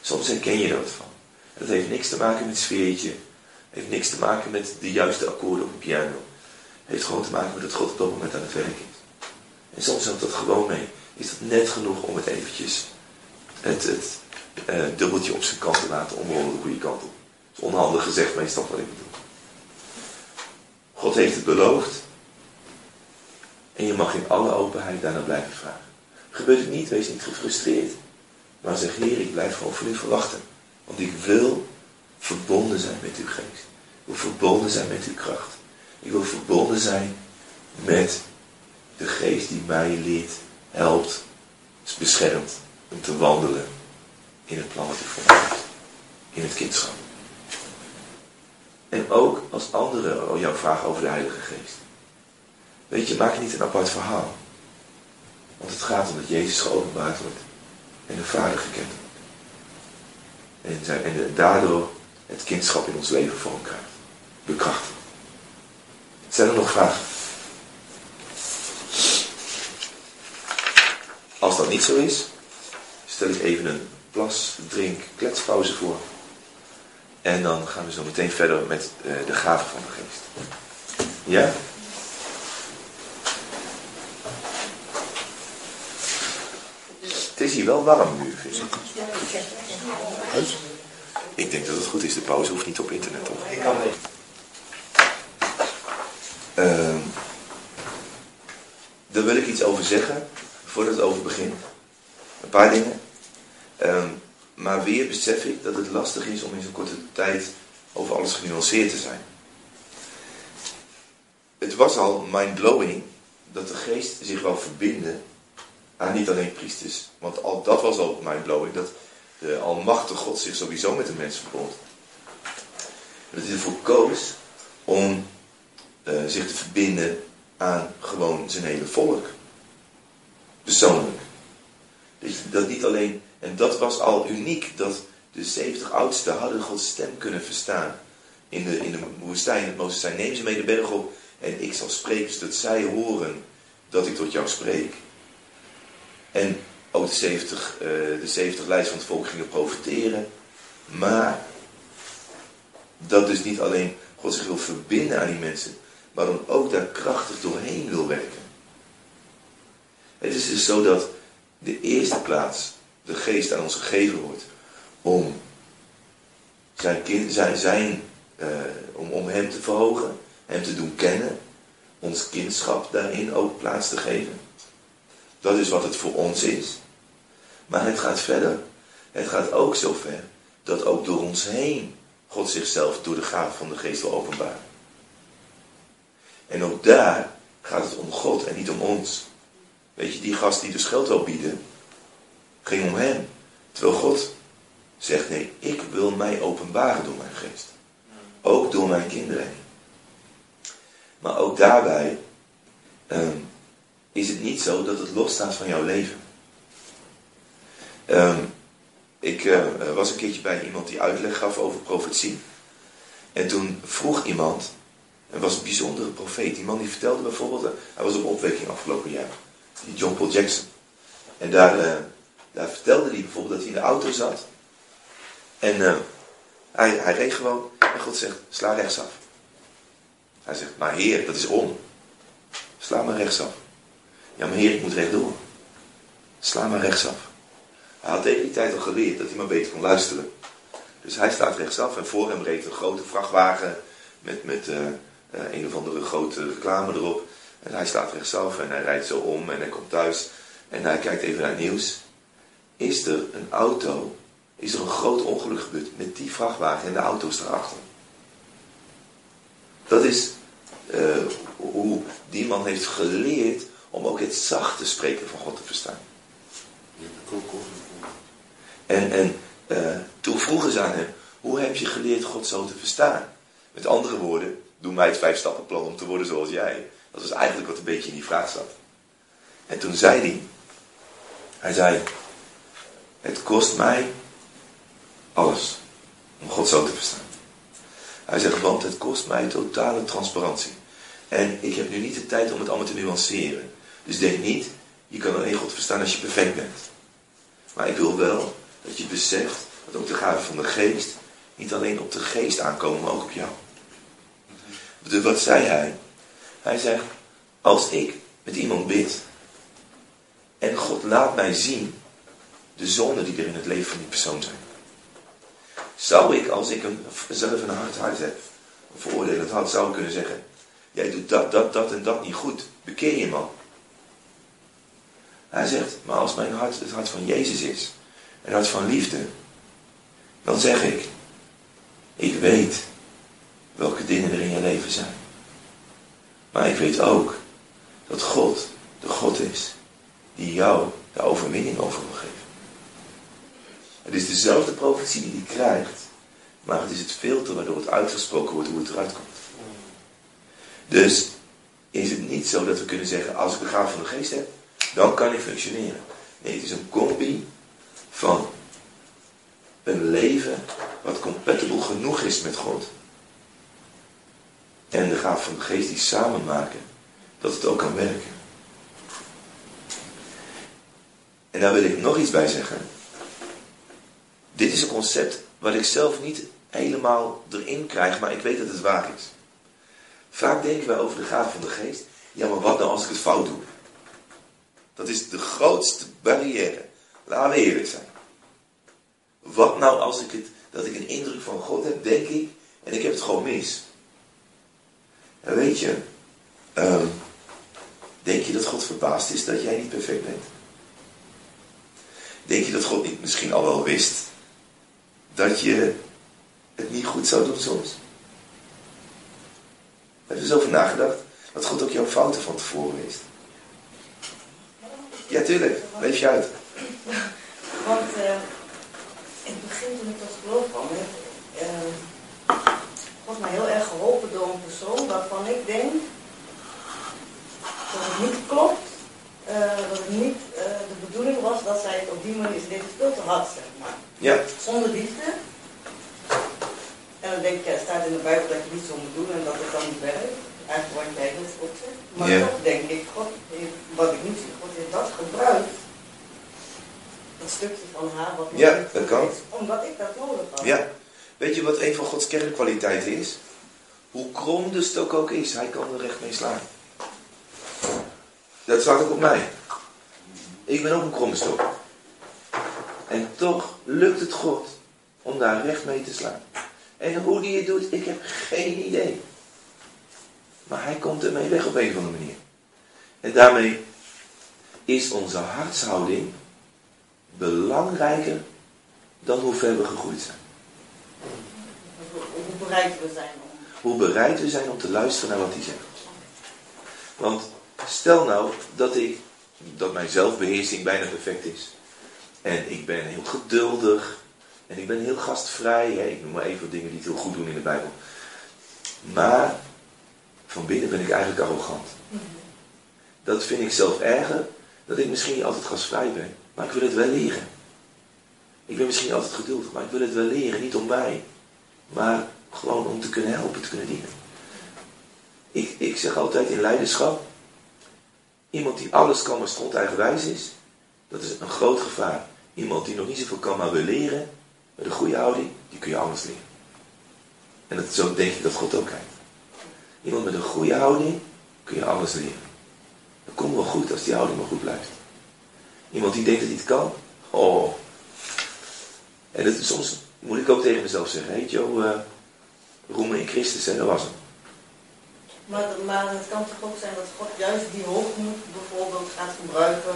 Soms herken je er wat van. Dat heeft niks te maken met sfeertje, heeft niks te maken met de juiste akkoorden op een piano. Het heeft gewoon te maken met dat God op dat moment aan het werk is. En soms helpt dat gewoon mee. Is dat net genoeg om het eventjes, het, het uh, dubbeltje op zijn kant te laten omrollen de goede kant op. Dat is onhandig gezegd, snapt wat ik bedoel. God heeft het beloofd. En je mag in alle openheid daarna blijven vragen. Gebeurt het niet, wees niet gefrustreerd. Maar zeg, Heer, ik blijf gewoon voor u verwachten. Want ik wil verbonden zijn met uw geest. Ik wil verbonden zijn met uw kracht. Ik wil verbonden zijn met de geest die mij leert, helpt, beschermt om te wandelen in het plan wat u voor mij heeft. In het kindschap. En ook als anderen jou vragen over de Heilige Geest. Weet je, maak niet een apart verhaal. Want het gaat om dat Jezus geopenbaard wordt en de Vader gekend wordt. En, en daardoor het kindschap in ons leven vorm krijgt. Bekrachtigd. Zijn er nog vragen? Als dat niet zo is, stel ik even een plas, drink, kletspauze voor. En dan gaan we zo meteen verder met uh, de gaven van de geest. Ja? Is hier wel warm nu, vind ik. Ik denk dat het goed is. De pauze hoeft niet op internet, toch? Ik kan niet. Uh, daar wil ik iets over zeggen, voordat het over begint. Een paar dingen. Uh, maar weer besef ik dat het lastig is om in zo'n korte tijd over alles genuanceerd te zijn. Het was al mind-blowing dat de geest zich wou verbinden aan niet alleen priesters. Want al, dat was al mind-blowing, dat de almachtige God zich sowieso met de mens verbond. Dat hij ervoor koos om uh, zich te verbinden aan gewoon zijn hele volk. Persoonlijk. Dat, dat niet alleen, en dat was al uniek, dat de 70 oudsten hadden Gods stem kunnen verstaan. In de, in de woestijn, het Mozes zei, neem ze mee de berg op en ik zal spreken zodat zij horen dat ik tot jou spreek. En ook de 70, uh, de 70 leiders van het volk gingen profiteren. Maar dat dus niet alleen God zich wil verbinden aan die mensen, maar dan ook daar krachtig doorheen wil werken. Het is dus zo dat de eerste plaats de geest aan ons gegeven wordt om zijn zijn, uh, om, om hem te verhogen, hem te doen kennen, ons kindschap daarin ook plaats te geven. Dat is wat het voor ons is. Maar het gaat verder. Het gaat ook zo ver dat ook door ons heen God zichzelf door de gave van de geest wil openbaren. En ook daar gaat het om God en niet om ons. Weet je, die gast die dus geld wil bieden, ging om hem. Terwijl God zegt, nee, ik wil mij openbaren door mijn geest. Ook door mijn kinderen. Maar ook daarbij ehm, is het niet zo dat het losstaat van jouw leven. Ehm, ik uh, was een keertje bij iemand die uitleg gaf over profetie. En toen vroeg iemand, en was een bijzondere profeet, die man die vertelde bijvoorbeeld, uh, hij was op opwekking afgelopen jaar, die John Paul Jackson. En daar, uh, daar vertelde hij bijvoorbeeld dat hij in de auto zat. En hij, hij reed gewoon en God zegt, sla rechtsaf. Hij zegt, maar heer, dat is om. Sla maar rechtsaf. Ja, maar heer, ik moet rechtdoor. Sla maar rechtsaf. Hij had tegen die tijd al geleerd dat hij maar beter kon luisteren. Dus hij staat rechtsaf en voor hem reed een grote vrachtwagen met, met uh, een of andere grote reclame erop. En hij staat rechtsaf en hij rijdt zo om en hij komt thuis en hij kijkt even naar het nieuws. Is er een auto, is er een groot ongeluk gebeurd met die vrachtwagen en de auto's erachter? Dat is uh, hoe die man heeft geleerd om ook het zachte spreken van God te verstaan. En, en uh, toen vroegen ze aan hem, hoe heb je geleerd God zo te verstaan? Met andere woorden, doe mij het vijf stappenplan om te worden zoals jij. Dat is eigenlijk wat een beetje in die vraag zat. En toen zei hij, hij zei, het kost mij alles om God zo te verstaan. Hij zegt, want het kost mij totale transparantie. En ik heb nu niet de tijd om het allemaal te nuanceren. Dus denk niet, je kan alleen God verstaan als je perfect bent. Maar ik wil wel dat je beseft dat ook de gaven van de geest niet alleen op de geest aankomen, maar ook op jou. Dus wat zei hij? Hij zegt, als ik met iemand bid en God laat mij zien de zonden die er in het leven van die persoon zijn. Zou ik, als ik zelf een hard hart heb, een veroordelend hart, zou ik kunnen zeggen, jij doet dat, dat, dat en dat niet goed. Bekeer je man. Hij zegt, maar als mijn hart het hart van Jezus is, een hart van liefde, dan zeg ik, ik weet welke dingen er in je leven zijn. Maar ik weet ook dat God de God is die jou de overwinning over wil geven. Het is dezelfde profetie die hij krijgt, maar het is het filter waardoor het uitgesproken wordt hoe het eruit komt. Dus is het niet zo dat we kunnen zeggen, als ik de gaaf van de geest heb, dan kan ik functioneren. Nee, het is een combi van een leven wat compatible genoeg is met God. En de gaaf van de geest die samen maken, dat het ook kan werken. En daar wil ik nog iets bij zeggen. Dit is een concept wat ik zelf niet helemaal erin krijg, maar ik weet dat het waar is. Vaak denken wij over de gaaf van de geest. Ja, maar wat nou als ik het fout doe? Dat is de grootste barrière. Laten we eerlijk zijn. Wat nou als ik het, dat ik een indruk van God heb, denk ik, en ik heb het gewoon mis. En weet je, um, denk je dat God verbaasd is dat jij niet perfect bent? Denk je dat God niet misschien al wel wist dat je het niet goed zou doen soms? Heb je er eens over nagedacht? Dat God ook jouw fouten van tevoren wist. Ja, tuurlijk. Leef je uit.
Want uh, in het begin toen ik tot geloof kwam, uh, was mij heel erg geholpen door een persoon waarvan ik denk dat het niet klopt, uh, dat het niet de bedoeling was dat zij het op die manier, het veel te hard, zeg maar.
Ja.
Zonder liefde. En dan denk ik, het staat in de Bijbel dat je niet zo moet doen en dat het dan niet werkt. Dus ook zegt. Maar
Ja.
toch denk ik, God heeft, wat ik niet zie, God heeft dat gebruikt. Dat stukje van haar wat
Ja, dat kan.
is, Omdat ik dat nodig had.
Ja. Weet je wat een van Gods kernkwaliteiten is? Hoe krom de stok ook is, hij kan er recht mee slaan. Dat staat ook op mij. Ik ben ook een kromme stok. En toch lukt het God om daar recht mee te slaan. En hoe die het doet, ik heb geen idee. Maar hij komt ermee weg op een of andere manier. En daarmee is onze hartshouding belangrijker dan hoe ver we gegroeid zijn.
Hoe bereid we zijn om.
Hoe bereid we zijn om te luisteren naar wat hij zegt. Want stel nou dat ik, dat mijn zelfbeheersing bijna perfect is. En ik ben heel geduldig. En ik ben heel gastvrij. Hè? Ik noem maar even dingen die het heel goed doen in de Bijbel. Maar van binnen ben ik eigenlijk arrogant. Dat vind ik zelf erger. Dat ik misschien niet altijd gastvrij ben. Maar ik wil het wel leren. Ik ben misschien altijd geduldig. Maar ik wil het wel leren. Niet om mij. Maar gewoon om te kunnen helpen. Te kunnen dienen. Ik, ik zeg altijd in leiderschap. Iemand die alles kan maar stond eigenwijs is. Dat is een groot gevaar. Iemand die nog niet zoveel kan maar wil leren. Met een goede houding. Die kun je alles leren. En dat, zo denk ik dat God ook kijkt. Iemand met een goede houding kun je alles leren. Dat komt wel goed als die houding maar goed blijft. Iemand die denkt dat hij het kan. Oh. En dat, soms moet ik ook tegen mezelf zeggen. Heet Joe, uh, roemen in Christus en dat was hem.
Maar, maar het kan toch ook zijn dat God juist die hoogmoed bijvoorbeeld gaat gebruiken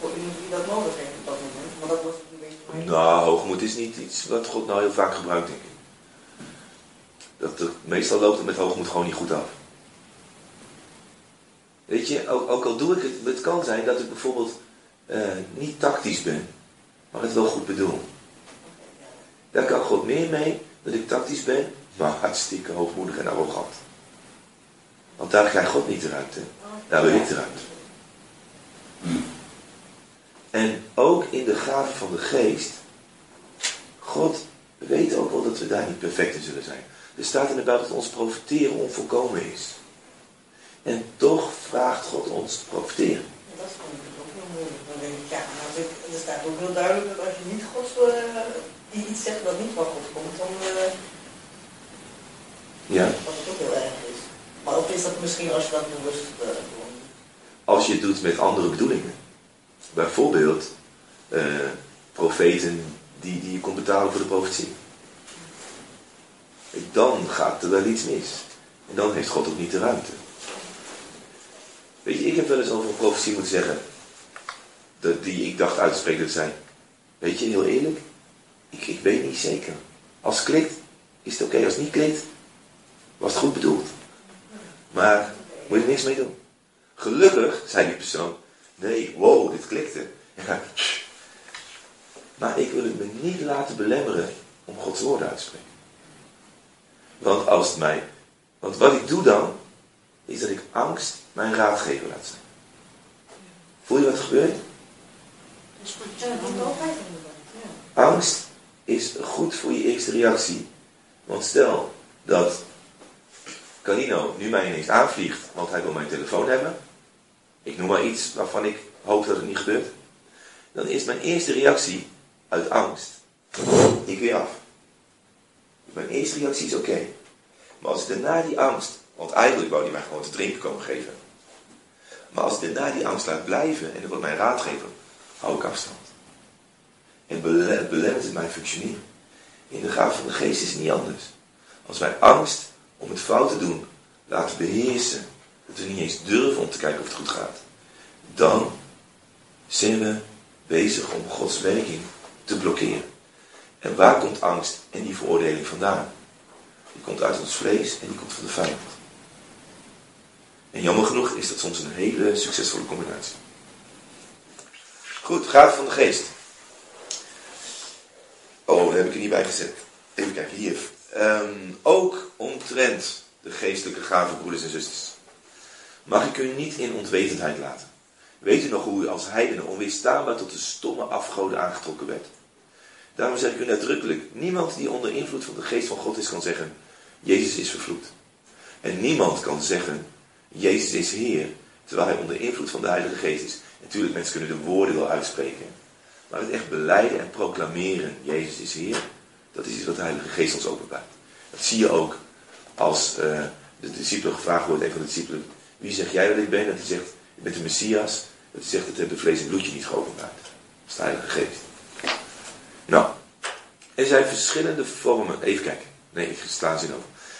voor iemand die dat nodig heeft op dat moment. Maar dat was een beetje...
Nou, hoogmoed is niet iets wat God nou heel vaak gebruikt, denk ik. Dat, meestal loopt het met hoogmoed gewoon niet goed af. Weet je, ook, ook, al doe ik het, het kan zijn dat ik bijvoorbeeld uh, niet tactisch ben, maar het wel goed bedoel. Daar kan God meer mee dat ik tactisch ben, maar hartstikke hoogmoedig en arrogant. Want daar krijgt God niet de ruimte. Daar wil ik de ruimte. En ook in de gave van de geest, God weet ook wel dat we daar niet perfect in zullen zijn. Er staat in de Bijbel dat ons profiteren onvolkomen is. En toch vraagt God ons te profiteren.
dat is ook heel moeilijk. Dan denk ik, ja, maar er staat ook heel duidelijk dat als je niet God uh, die iets zegt wat niet van God komt, dan uh,
ja.
het ook heel erg is. Maar ook is dat misschien als je dat bewust uh, doet.
Als je het doet met andere bedoelingen. Bijvoorbeeld profeten die, die je kon betalen voor de profetie dan gaat er wel iets mis. En dan heeft God ook niet de ruimte. Weet je, ik heb wel eens over een profetie moeten zeggen. Dat die ik dacht uit te zijn. Weet je, heel eerlijk. Ik, weet niet zeker. Als het klikt, is het oké. Als niet klikt, was het goed bedoeld. Maar moet je niks mee doen. Gelukkig, zei die persoon. Nee, wow, dit klikte. Maar ik wil het me niet laten belemmeren om Gods woorden uit te spreken. Want als het mij. Want wat ik doe dan, is dat ik angst mijn raadgever laat zijn. Voel je wat er gebeurt? Angst is goed voor je eerste reactie. Want stel dat Canino nu mij ineens aanvliegt, want hij wil mijn telefoon hebben. Ik noem maar iets waarvan ik hoop dat het niet gebeurt. Dan is mijn eerste reactie uit angst. Ik weer af. Mijn eerste reactie is oké. Maar als ik daarna die angst, want eigenlijk wou hij mij gewoon te drinken komen geven. Maar als ik daarna die angst laat blijven en dat wordt mijn raadgever, hou ik afstand. En belemmert het mijn functioneren. In de gaaf van de geest is het niet anders. Als wij angst om het fout te doen laten beheersen, dat we niet eens durven om te kijken of het goed gaat, dan zijn we bezig om Gods werking te blokkeren. En waar komt angst en die veroordeling vandaan? Die komt uit ons vlees en die komt van de vijand. En jammer genoeg is dat soms een hele succesvolle combinatie. Goed, gaven van de geest. Oh, daar heb ik er niet bij gezet. Even kijken, hier. Um, ook omtrent de geestelijke gaven, broeders en zusters. Mag ik u niet in onwetendheid laten? Weet u nog hoe u als heidenen onweerstaanbaar tot de stomme afgoden aangetrokken werd? Daarom zeg ik u nadrukkelijk, niemand die onder invloed van de geest van God is kan zeggen, Jezus is vervloekt. En niemand kan zeggen, Jezus is Heer, terwijl hij onder invloed van de Heilige Geest is. Natuurlijk, mensen kunnen de woorden wel uitspreken. Maar het echt beleiden en proclameren, Jezus is Heer, dat is iets wat de Heilige Geest ons openbaart. Dat zie je ook als uh, de discipelen gevraagd wordt, een van de discipelen, wie zeg jij dat ik ben? Dat hij zegt, je bent de Messias. Dat hij zegt, dat de vlees en bloedje niet geopenbaard. Dat is de Heilige Geest. Nou, er zijn verschillende vormen. Even kijken. Nee, ik sla zin over.